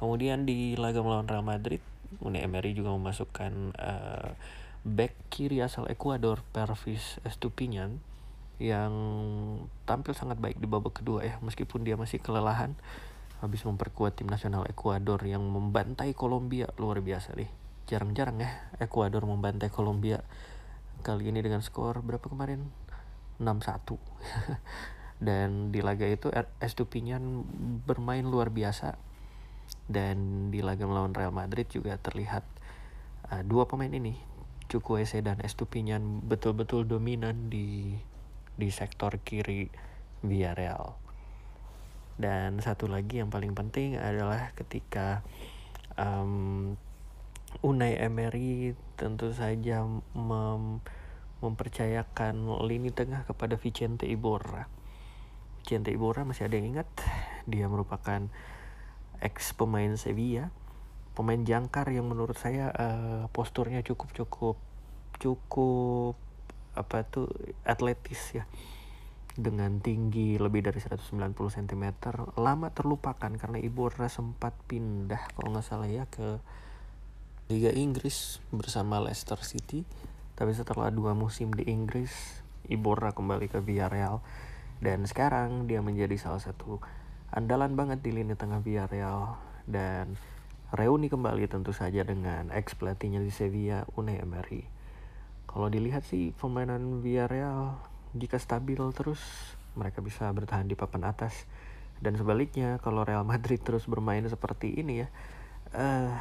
Kemudian di laga melawan Real Madrid Unai Emery juga memasukkan uh, back kiri asal Ekuador Pervis Estupinian yang tampil sangat baik di babak kedua ya meskipun dia masih kelelahan. Habis memperkuat tim nasional Ekuador yang membantai Kolombia luar biasa deh. Jarang-jarang ya Ekuador membantai Kolombia kali ini dengan skor berapa kemarin? 6-1 dan di laga itu Estupinian bermain luar biasa dan di laga melawan Real Madrid juga terlihat uh, dua pemain ini Chukwueze dan Estupinian betul-betul dominan di di sektor kiri Villarreal. Dan satu lagi yang paling penting adalah ketika um, Unai Emery tentu saja mem mempercayakan lini tengah kepada Vicente Iborra. Vicente Iborra masih ada yang ingat? Dia merupakan ex pemain Sevilla pemain jangkar yang menurut saya uh, posturnya cukup cukup cukup apa tuh atletis ya. Dengan tinggi lebih dari 190 cm lama terlupakan karena Ibora sempat pindah kalau nggak salah ya ke Liga Inggris bersama Leicester City. Tapi setelah dua musim di Inggris, Iborra kembali ke Villarreal. Dan sekarang dia menjadi salah satu andalan banget di lini tengah Villarreal dan reuni kembali tentu saja dengan ex pelatihnya di Sevilla Unai Emery. Kalau dilihat sih permainan Villarreal jika stabil terus mereka bisa bertahan di papan atas. Dan sebaliknya kalau Real Madrid terus bermain seperti ini ya uh,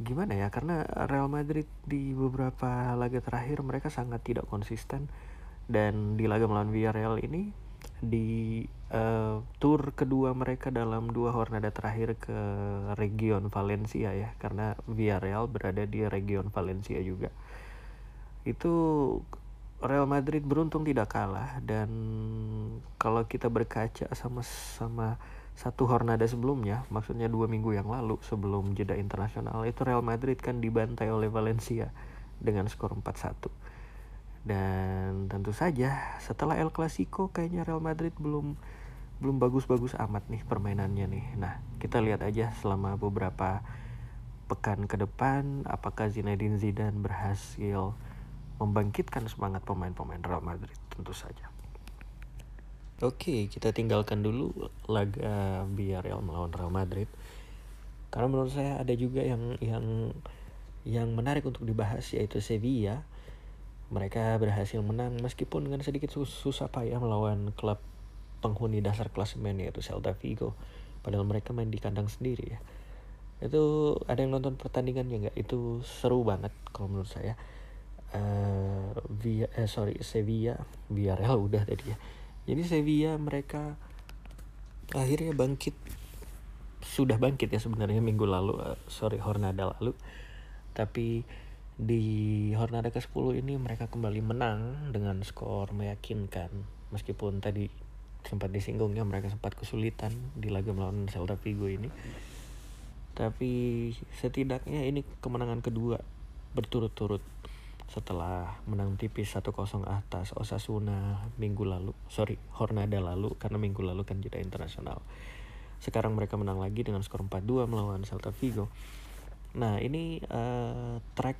gimana ya? Karena Real Madrid di beberapa laga terakhir mereka sangat tidak konsisten. Dan di laga melawan Villarreal ini di uh, tour kedua mereka dalam dua hornada terakhir ke region Valencia ya karena Villarreal berada di region Valencia juga itu Real Madrid beruntung tidak kalah dan kalau kita berkaca sama sama satu hornada sebelumnya, maksudnya dua minggu yang lalu sebelum jeda internasional itu Real Madrid kan dibantai oleh Valencia dengan skor 4-1. Dan tentu saja setelah El Clasico kayaknya Real Madrid belum belum bagus-bagus amat nih permainannya nih. Nah, kita lihat aja selama beberapa pekan ke depan apakah Zinedine Zidane berhasil membangkitkan semangat pemain-pemain Real Madrid tentu saja. Oke, kita tinggalkan dulu laga Villarreal melawan Real Madrid. Karena menurut saya ada juga yang yang yang menarik untuk dibahas yaitu Sevilla. Mereka berhasil menang meskipun dengan sedikit sus susah payah melawan klub penghuni dasar klasemen yaitu Celta Vigo. Padahal mereka main di kandang sendiri ya. Itu ada yang nonton pertandingannya nggak? Itu seru banget kalau menurut saya. Uh, via eh, sorry Sevilla, Villarreal udah tadi ya jadi Sevilla mereka akhirnya bangkit sudah bangkit ya sebenarnya minggu lalu uh, sorry Hornada lalu tapi di Hornada ke-10 ini mereka kembali menang dengan skor meyakinkan meskipun tadi sempat disinggungnya mereka sempat kesulitan di laga melawan Celta Vigo ini. Tapi setidaknya ini kemenangan kedua berturut-turut setelah menang tipis 1-0 atas Osasuna minggu lalu sorry Hornada lalu karena minggu lalu kan jeda internasional. Sekarang mereka menang lagi dengan skor 4-2 melawan Celta Vigo. Nah ini uh, track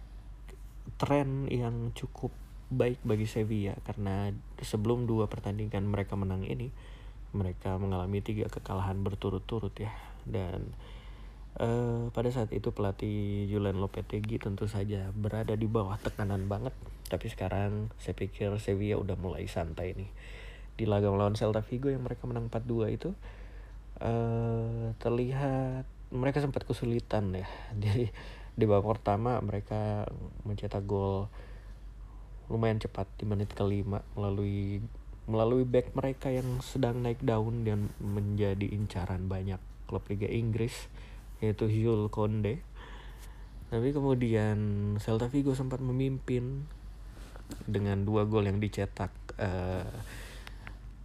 tren yang cukup baik bagi Sevilla karena sebelum dua pertandingan mereka menang ini mereka mengalami tiga kekalahan berturut-turut ya dan Uh, pada saat itu pelatih Julian Lopetegui tentu saja berada di bawah tekanan banget. Tapi sekarang saya pikir Sevilla udah mulai santai nih. Di laga melawan Celta Vigo yang mereka menang 4-2 itu uh, terlihat mereka sempat kesulitan ya. Jadi di babak pertama mereka mencetak gol lumayan cepat di menit kelima melalui melalui back mereka yang sedang naik daun dan menjadi incaran banyak klub Liga Inggris yaitu Jules Conde tapi kemudian Celta Vigo sempat memimpin dengan dua gol yang dicetak uh,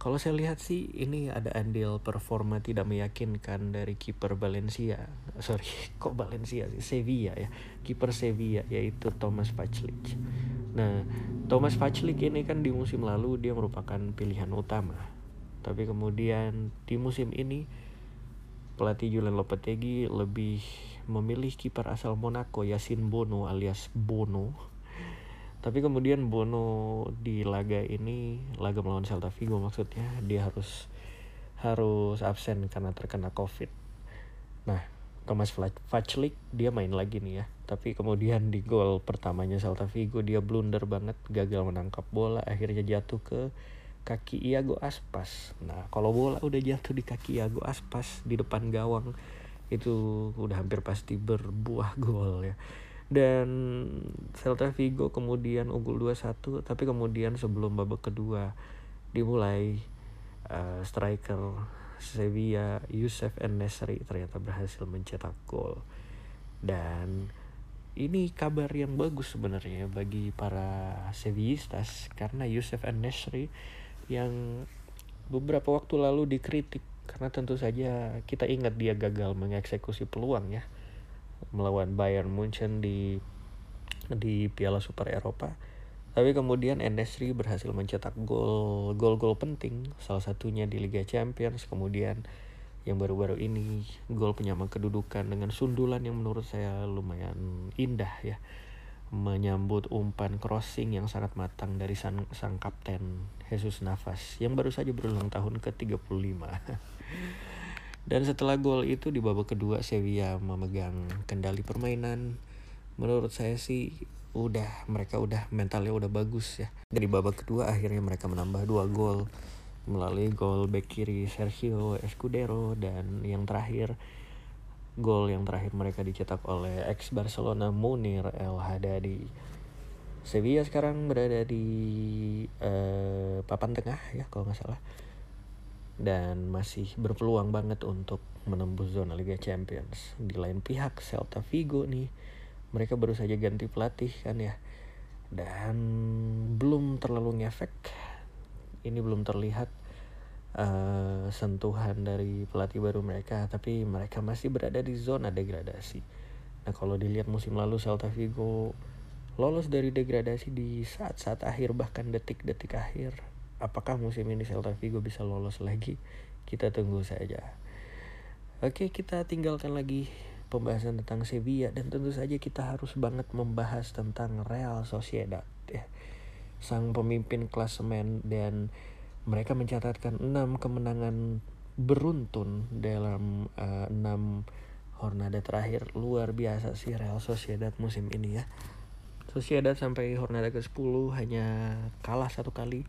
kalau saya lihat sih ini ada andil performa tidak meyakinkan dari kiper Valencia. Sorry kok Valencia sih? Sevilla ya. Kiper Sevilla yaitu Thomas Vaclik nah Thomas Vaclik ini kan di musim lalu dia merupakan pilihan utama. Tapi kemudian di musim ini pelatih Julian Lopetegui lebih memilih kiper asal Monaco Yasin Bono alias Bono. Tapi kemudian Bono di laga ini, laga melawan Celta Vigo maksudnya, dia harus harus absen karena terkena Covid. Nah, Thomas Vaclik dia main lagi nih ya. Tapi kemudian di gol pertamanya Celta Vigo dia blunder banget, gagal menangkap bola, akhirnya jatuh ke kaki Iago Aspas. Nah, kalau bola udah jatuh di kaki Iago Aspas di depan gawang itu udah hampir pasti berbuah gol ya. Dan Celta Vigo kemudian unggul 2-1 tapi kemudian sebelum babak kedua dimulai uh, striker Sevilla Yusuf Nesri ternyata berhasil mencetak gol. Dan ini kabar yang bagus sebenarnya bagi para Sevillistas karena Yusuf Nesri yang beberapa waktu lalu dikritik karena tentu saja kita ingat dia gagal mengeksekusi peluang ya melawan Bayern Munchen di di Piala Super Eropa. Tapi kemudian Enesri berhasil mencetak gol gol-gol penting, salah satunya di Liga Champions, kemudian yang baru-baru ini gol penyama kedudukan dengan sundulan yang menurut saya lumayan indah ya. menyambut umpan crossing yang sangat matang dari sang, sang kapten Jesus Navas yang baru saja berulang tahun ke-35. Dan setelah gol itu di babak kedua Sevilla memegang kendali permainan. Menurut saya sih udah mereka udah mentalnya udah bagus ya. Dari babak kedua akhirnya mereka menambah dua gol melalui gol back kiri Sergio Escudero dan yang terakhir gol yang terakhir mereka dicetak oleh ex Barcelona Munir El Haddadi. Sevilla sekarang berada di uh, papan tengah ya kalau nggak salah dan masih berpeluang banget untuk menembus zona Liga Champions. Di lain pihak Celta Vigo nih mereka baru saja ganti pelatih kan ya. Dan belum terlalu ngefek. Ini belum terlihat uh, sentuhan dari pelatih baru mereka tapi mereka masih berada di zona degradasi. Nah kalau dilihat musim lalu Celta Vigo lolos dari degradasi di saat-saat akhir bahkan detik-detik akhir apakah musim ini Celta Vigo bisa lolos lagi? Kita tunggu saja. Oke kita tinggalkan lagi pembahasan tentang Sevilla dan tentu saja kita harus banget membahas tentang Real Sociedad ya. Sang pemimpin klasemen dan mereka mencatatkan 6 kemenangan beruntun dalam uh, 6 hornada terakhir. Luar biasa sih Real Sociedad musim ini ya. Sociedad sampai hornada ke-10 hanya kalah satu kali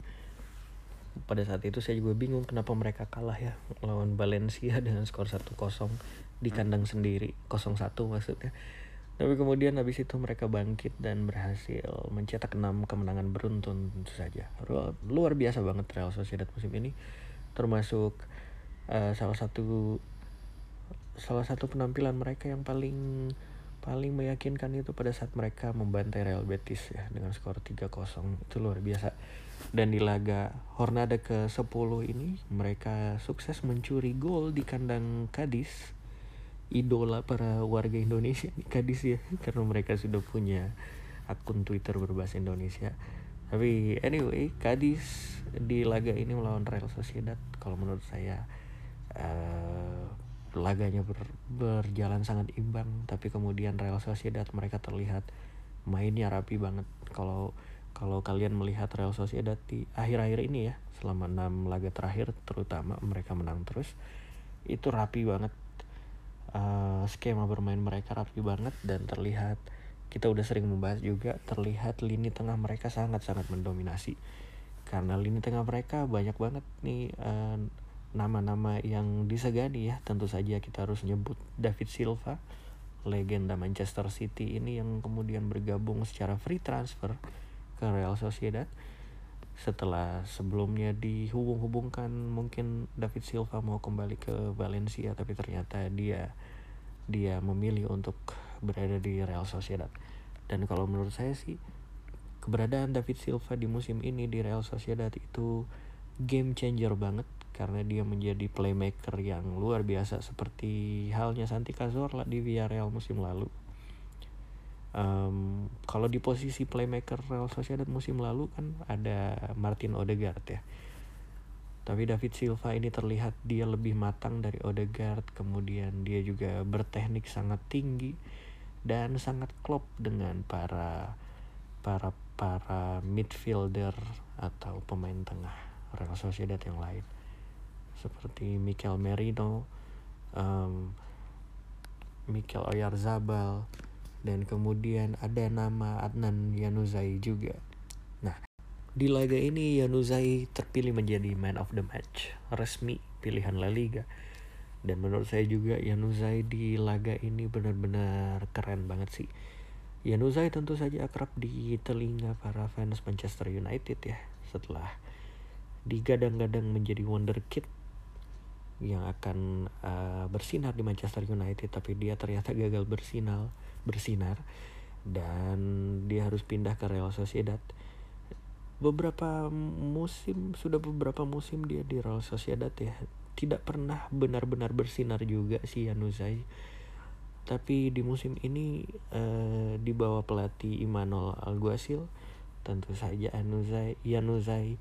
pada saat itu saya juga bingung kenapa mereka kalah ya lawan Valencia dengan skor 1-0 di kandang sendiri 0-1 maksudnya tapi kemudian habis itu mereka bangkit dan berhasil mencetak 6 kemenangan beruntun tentu saja. Luar biasa banget Real Sociedad musim ini termasuk uh, salah satu salah satu penampilan mereka yang paling paling meyakinkan itu pada saat mereka membantai Real Betis ya dengan skor 3-0 itu luar biasa. Dan di laga Hornada ke-10 ini mereka sukses mencuri gol di kandang Cadiz idola para warga Indonesia. Di Kadis ya karena mereka sudah punya akun Twitter berbahasa Indonesia. Tapi anyway Kadis di laga ini melawan Real Sociedad. Kalau menurut saya uh, laganya ber, berjalan sangat imbang. Tapi kemudian Real Sociedad mereka terlihat mainnya rapi banget. Kalau kalau kalian melihat Real Sociedad di akhir-akhir ini ya selama enam laga terakhir terutama mereka menang terus itu rapi banget. Uh, skema bermain mereka rapi banget dan terlihat kita udah sering membahas juga terlihat lini tengah mereka sangat-sangat mendominasi. Karena lini tengah mereka banyak banget nih uh, nama-nama yang disegani ya. Tentu saja kita harus nyebut David Silva legenda Manchester City ini yang kemudian bergabung secara free transfer ke Real Sociedad. Setelah sebelumnya dihubung-hubungkan mungkin David Silva mau kembali ke Valencia tapi ternyata dia dia memilih untuk berada di Real Sociedad. Dan kalau menurut saya sih keberadaan David Silva di musim ini di Real Sociedad itu game changer banget karena dia menjadi playmaker yang luar biasa seperti halnya Santi Cazorla di Villarreal musim lalu um, kalau di posisi playmaker Real Sociedad musim lalu kan ada Martin Odegaard ya. Tapi David Silva ini terlihat dia lebih matang dari Odegaard kemudian dia juga berteknik sangat tinggi dan sangat klop dengan para para para midfielder atau pemain tengah Real Sociedad yang lain. Seperti Mikel Merino, um, Mikel Oyarzabal, dan kemudian ada nama Adnan Yanuzai juga. Nah, di laga ini Yanuzai terpilih menjadi man of the match, resmi pilihan La Liga. Dan menurut saya juga Yanuzai di laga ini benar-benar keren banget sih. Yanuzai tentu saja akrab di telinga para fans Manchester United ya setelah digadang-gadang menjadi wonderkid yang akan uh, bersinar di Manchester United tapi dia ternyata gagal bersinar bersinar dan dia harus pindah ke Real Sociedad. Beberapa musim sudah beberapa musim dia di Real Sociedad ya. Tidak pernah benar-benar bersinar juga si Yanuzai. Tapi di musim ini uh, di bawah pelatih Imanol Alguacil tentu saja Yanuzai Yanuzai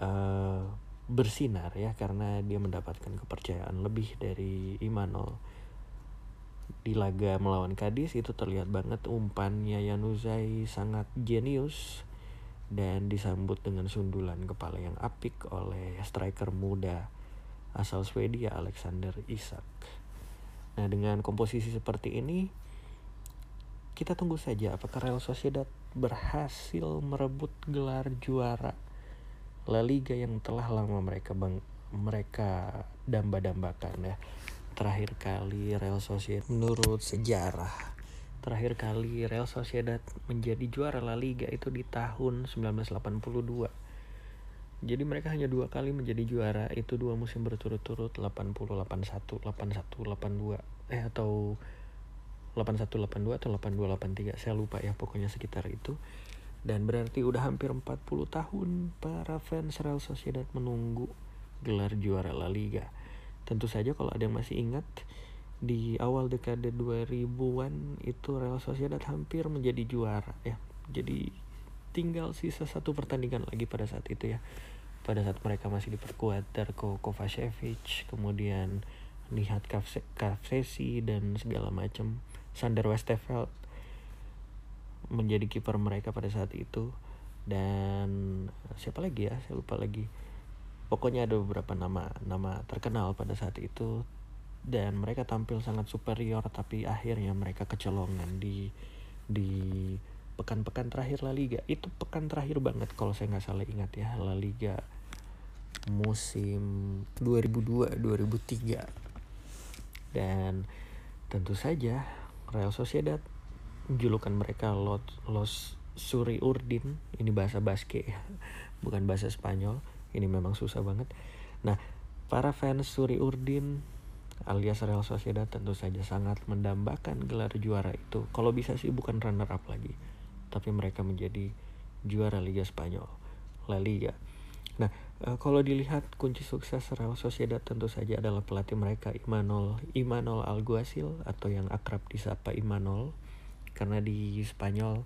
uh, bersinar ya karena dia mendapatkan kepercayaan lebih dari Imanol di laga melawan Cadiz itu terlihat banget umpannya Yanuzai sangat jenius dan disambut dengan sundulan kepala yang apik oleh striker muda asal Swedia Alexander Isak. Nah, dengan komposisi seperti ini kita tunggu saja apakah Real Sociedad berhasil merebut gelar juara La Liga yang telah lama mereka bang mereka damba-dambakan ya terakhir kali Real Sociedad menurut sejarah. Terakhir kali Real Sociedad menjadi juara La Liga itu di tahun 1982 jadi mereka hanya dua kali menjadi juara itu dua musim berturut-turut 80 81 81 82 eh atau 81 82 atau 82 83 saya lupa ya pokoknya sekitar itu. Dan berarti udah hampir 40 tahun para fans Real Sociedad menunggu gelar juara La Liga Tentu saja kalau ada yang masih ingat di awal dekade 2000-an itu Real Sociedad hampir menjadi juara ya. Jadi tinggal sisa satu pertandingan lagi pada saat itu ya. Pada saat mereka masih diperkuat Darko Kovacevic, kemudian Nihat Kavsesi dan segala macam. Sander Westerveld menjadi kiper mereka pada saat itu dan siapa lagi ya saya lupa lagi pokoknya ada beberapa nama nama terkenal pada saat itu. Dan mereka tampil sangat superior tapi akhirnya mereka kecolongan di di pekan-pekan terakhir La Liga. Itu pekan terakhir banget kalau saya nggak salah ingat ya La Liga musim 2002 2003 dan tentu saja Real Sociedad julukan mereka Los, Los Suri Urdin. Ini bahasa Baske ya bukan bahasa Spanyol ini memang susah banget. Nah para fans Suri Urdin alias Real Sociedad tentu saja sangat mendambakan gelar juara itu. Kalau bisa sih bukan runner up lagi tapi mereka menjadi juara Liga Spanyol La Liga. Nah e, kalau dilihat kunci sukses Real Sociedad tentu saja adalah pelatih mereka Imanol Imanol Alguacil atau yang akrab disapa Imanol karena di Spanyol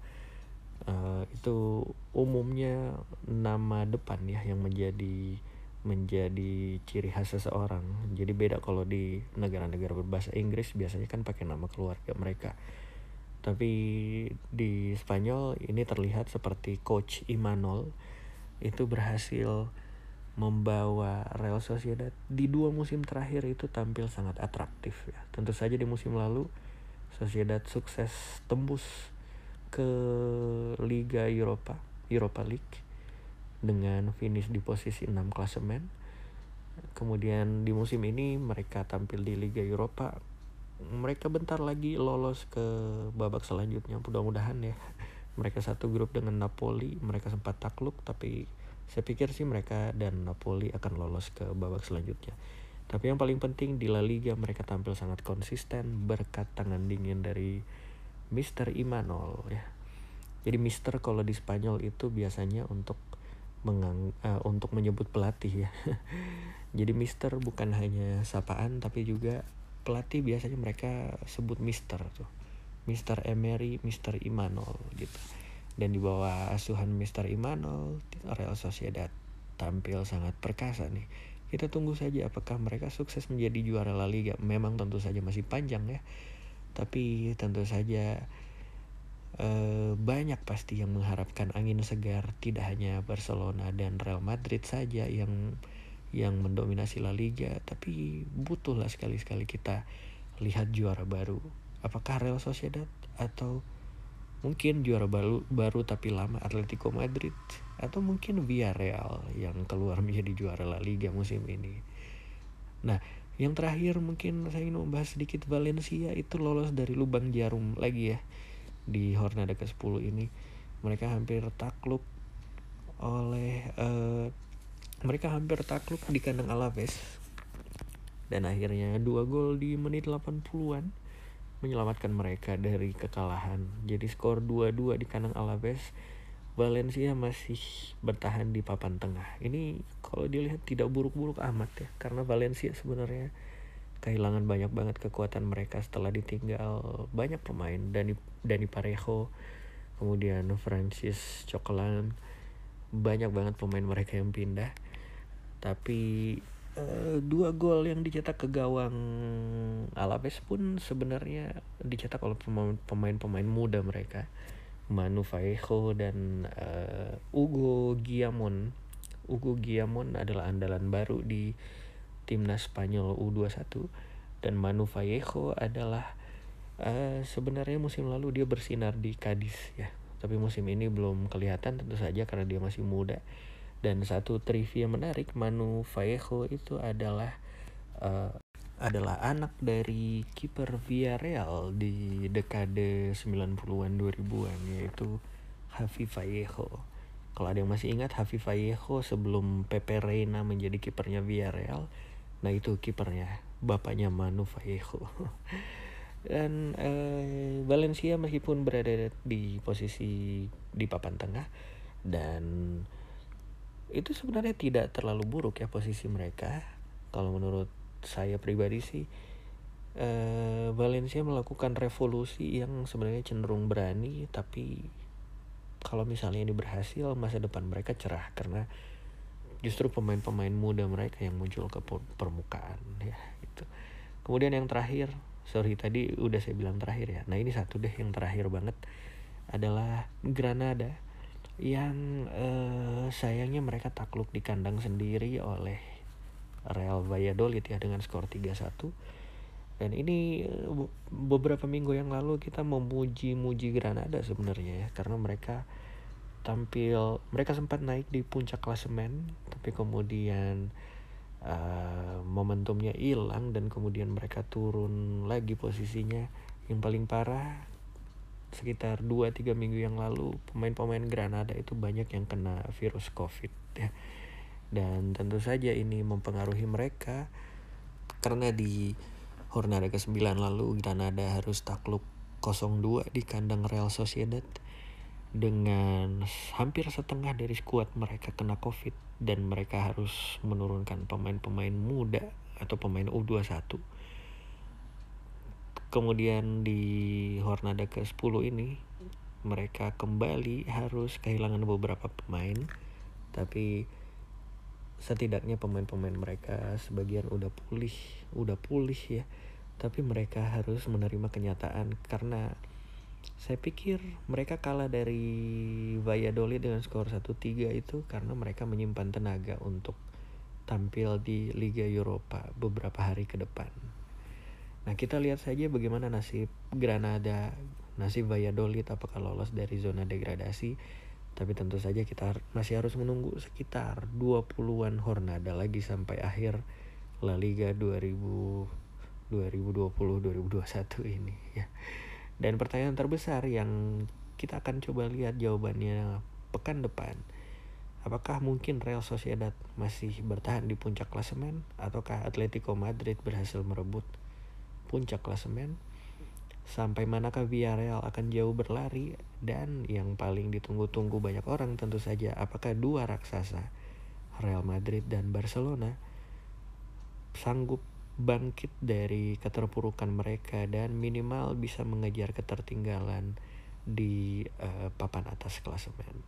uh, itu umumnya nama depan ya yang menjadi menjadi ciri khas seseorang. Jadi beda kalau di negara-negara berbahasa Inggris biasanya kan pakai nama keluarga mereka. Tapi di Spanyol ini terlihat seperti coach Imanol itu berhasil membawa Real Sociedad di dua musim terakhir itu tampil sangat atraktif ya. Tentu saja di musim lalu Sociedad sukses tembus ke Liga Eropa, Europa League dengan finish di posisi 6 klasemen. Kemudian di musim ini mereka tampil di Liga Eropa. Mereka bentar lagi lolos ke babak selanjutnya. Mudah-mudahan ya. Mereka satu grup dengan Napoli, mereka sempat takluk tapi saya pikir sih mereka dan Napoli akan lolos ke babak selanjutnya. Tapi yang paling penting di La Liga mereka tampil sangat konsisten berkat tangan dingin dari Mister Imanol ya. Jadi Mister kalau di Spanyol itu biasanya untuk mengang uh, untuk menyebut pelatih ya. Jadi Mister bukan hanya sapaan tapi juga pelatih biasanya mereka sebut Mister tuh. Mister Emery, Mister Imanol gitu. Dan di bawah asuhan Mister Imanol, Real Sociedad tampil sangat perkasa nih. Kita tunggu saja apakah mereka sukses menjadi juara La Liga. Memang tentu saja masih panjang ya tapi tentu saja eh, banyak pasti yang mengharapkan angin segar tidak hanya Barcelona dan Real Madrid saja yang yang mendominasi La Liga tapi butuhlah sekali-sekali kita lihat juara baru. Apakah Real Sociedad atau mungkin juara baru baru tapi lama Atletico Madrid? Atau mungkin Villarreal yang keluar menjadi juara La Liga musim ini? Nah yang terakhir mungkin saya ingin membahas sedikit Valencia itu lolos dari lubang jarum lagi ya di Hornada ke-10 ini. Mereka hampir takluk oleh uh, mereka hampir takluk di kandang Alaves. Dan akhirnya dua gol di menit 80-an menyelamatkan mereka dari kekalahan. Jadi skor 2-2 di kandang Alaves Valencia masih bertahan di papan tengah. Ini kalau dilihat tidak buruk-buruk amat ya, karena Valencia sebenarnya kehilangan banyak banget kekuatan mereka setelah ditinggal banyak pemain Dani Dani Parejo, kemudian Francis Coquelin, banyak banget pemain mereka yang pindah. Tapi uh, dua gol yang dicetak ke gawang Alaves pun sebenarnya dicetak oleh pemain-pemain muda mereka Manu Vallejo dan uh, Hugo Guillamon Hugo Guillamon adalah andalan baru di timnas Spanyol U21 dan Manu Vallejo adalah uh, sebenarnya musim lalu dia bersinar di Cadiz ya. Tapi musim ini belum kelihatan tentu saja karena dia masih muda. Dan satu trivia menarik Manu Vallejo itu adalah uh, adalah anak dari kiper Villarreal di dekade 90-an 2000-an yaitu Javi Vallejo. Kalau ada yang masih ingat Javi Vallejo sebelum Pepe Reina menjadi kipernya Villarreal, nah itu kipernya bapaknya Manu Vallejo. Dan eh, Valencia meskipun berada di posisi di papan tengah dan itu sebenarnya tidak terlalu buruk ya posisi mereka kalau menurut saya pribadi sih uh, Valencia melakukan revolusi yang sebenarnya cenderung berani tapi kalau misalnya ini berhasil masa depan mereka cerah karena justru pemain-pemain muda mereka yang muncul ke permukaan ya gitu. Kemudian yang terakhir, sorry tadi udah saya bilang terakhir ya. Nah ini satu deh yang terakhir banget adalah Granada yang uh, sayangnya mereka takluk di kandang sendiri oleh Real Valladolid ya dengan skor 3-1 dan ini eh, beberapa minggu yang lalu kita memuji-muji Granada sebenarnya ya karena mereka tampil mereka sempat naik di puncak klasemen tapi kemudian uh, momentumnya hilang dan kemudian mereka turun lagi posisinya. Yang paling parah sekitar 2-3 minggu yang lalu pemain-pemain Granada itu banyak yang kena virus covid ya dan tentu saja ini mempengaruhi mereka. Karena di Hornada ke-9 lalu Granada harus takluk 0-2 di kandang Real Sociedad dengan hampir setengah dari skuad mereka kena covid dan mereka harus menurunkan pemain-pemain muda atau pemain U21 kemudian di Hornada ke-10 ini mereka kembali harus kehilangan beberapa pemain. Tapi setidaknya pemain-pemain mereka sebagian udah pulih udah pulih ya tapi mereka harus menerima kenyataan karena saya pikir mereka kalah dari Valladolid dengan skor 1-3 itu karena mereka menyimpan tenaga untuk tampil di Liga Eropa beberapa hari ke depan. Nah kita lihat saja bagaimana nasib Granada, nasib Valladolid apakah lolos dari zona degradasi tapi tentu saja kita masih harus menunggu sekitar 20-an hornada lagi sampai akhir La Liga 2000 2020-2021 ini ya. Dan pertanyaan terbesar yang kita akan coba lihat jawabannya pekan depan. Apakah mungkin Real Sociedad masih bertahan di puncak klasemen ataukah Atletico Madrid berhasil merebut puncak klasemen? Sampai manakah Villarreal akan jauh berlari dan yang paling ditunggu-tunggu banyak orang tentu saja apakah dua raksasa Real Madrid dan Barcelona sanggup bangkit dari keterpurukan mereka dan minimal bisa mengejar ketertinggalan di uh, papan atas klasemen.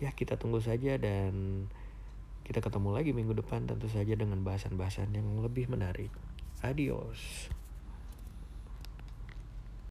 Ya kita tunggu saja dan kita ketemu lagi minggu depan tentu saja dengan bahasan-bahasan yang lebih menarik. Adios.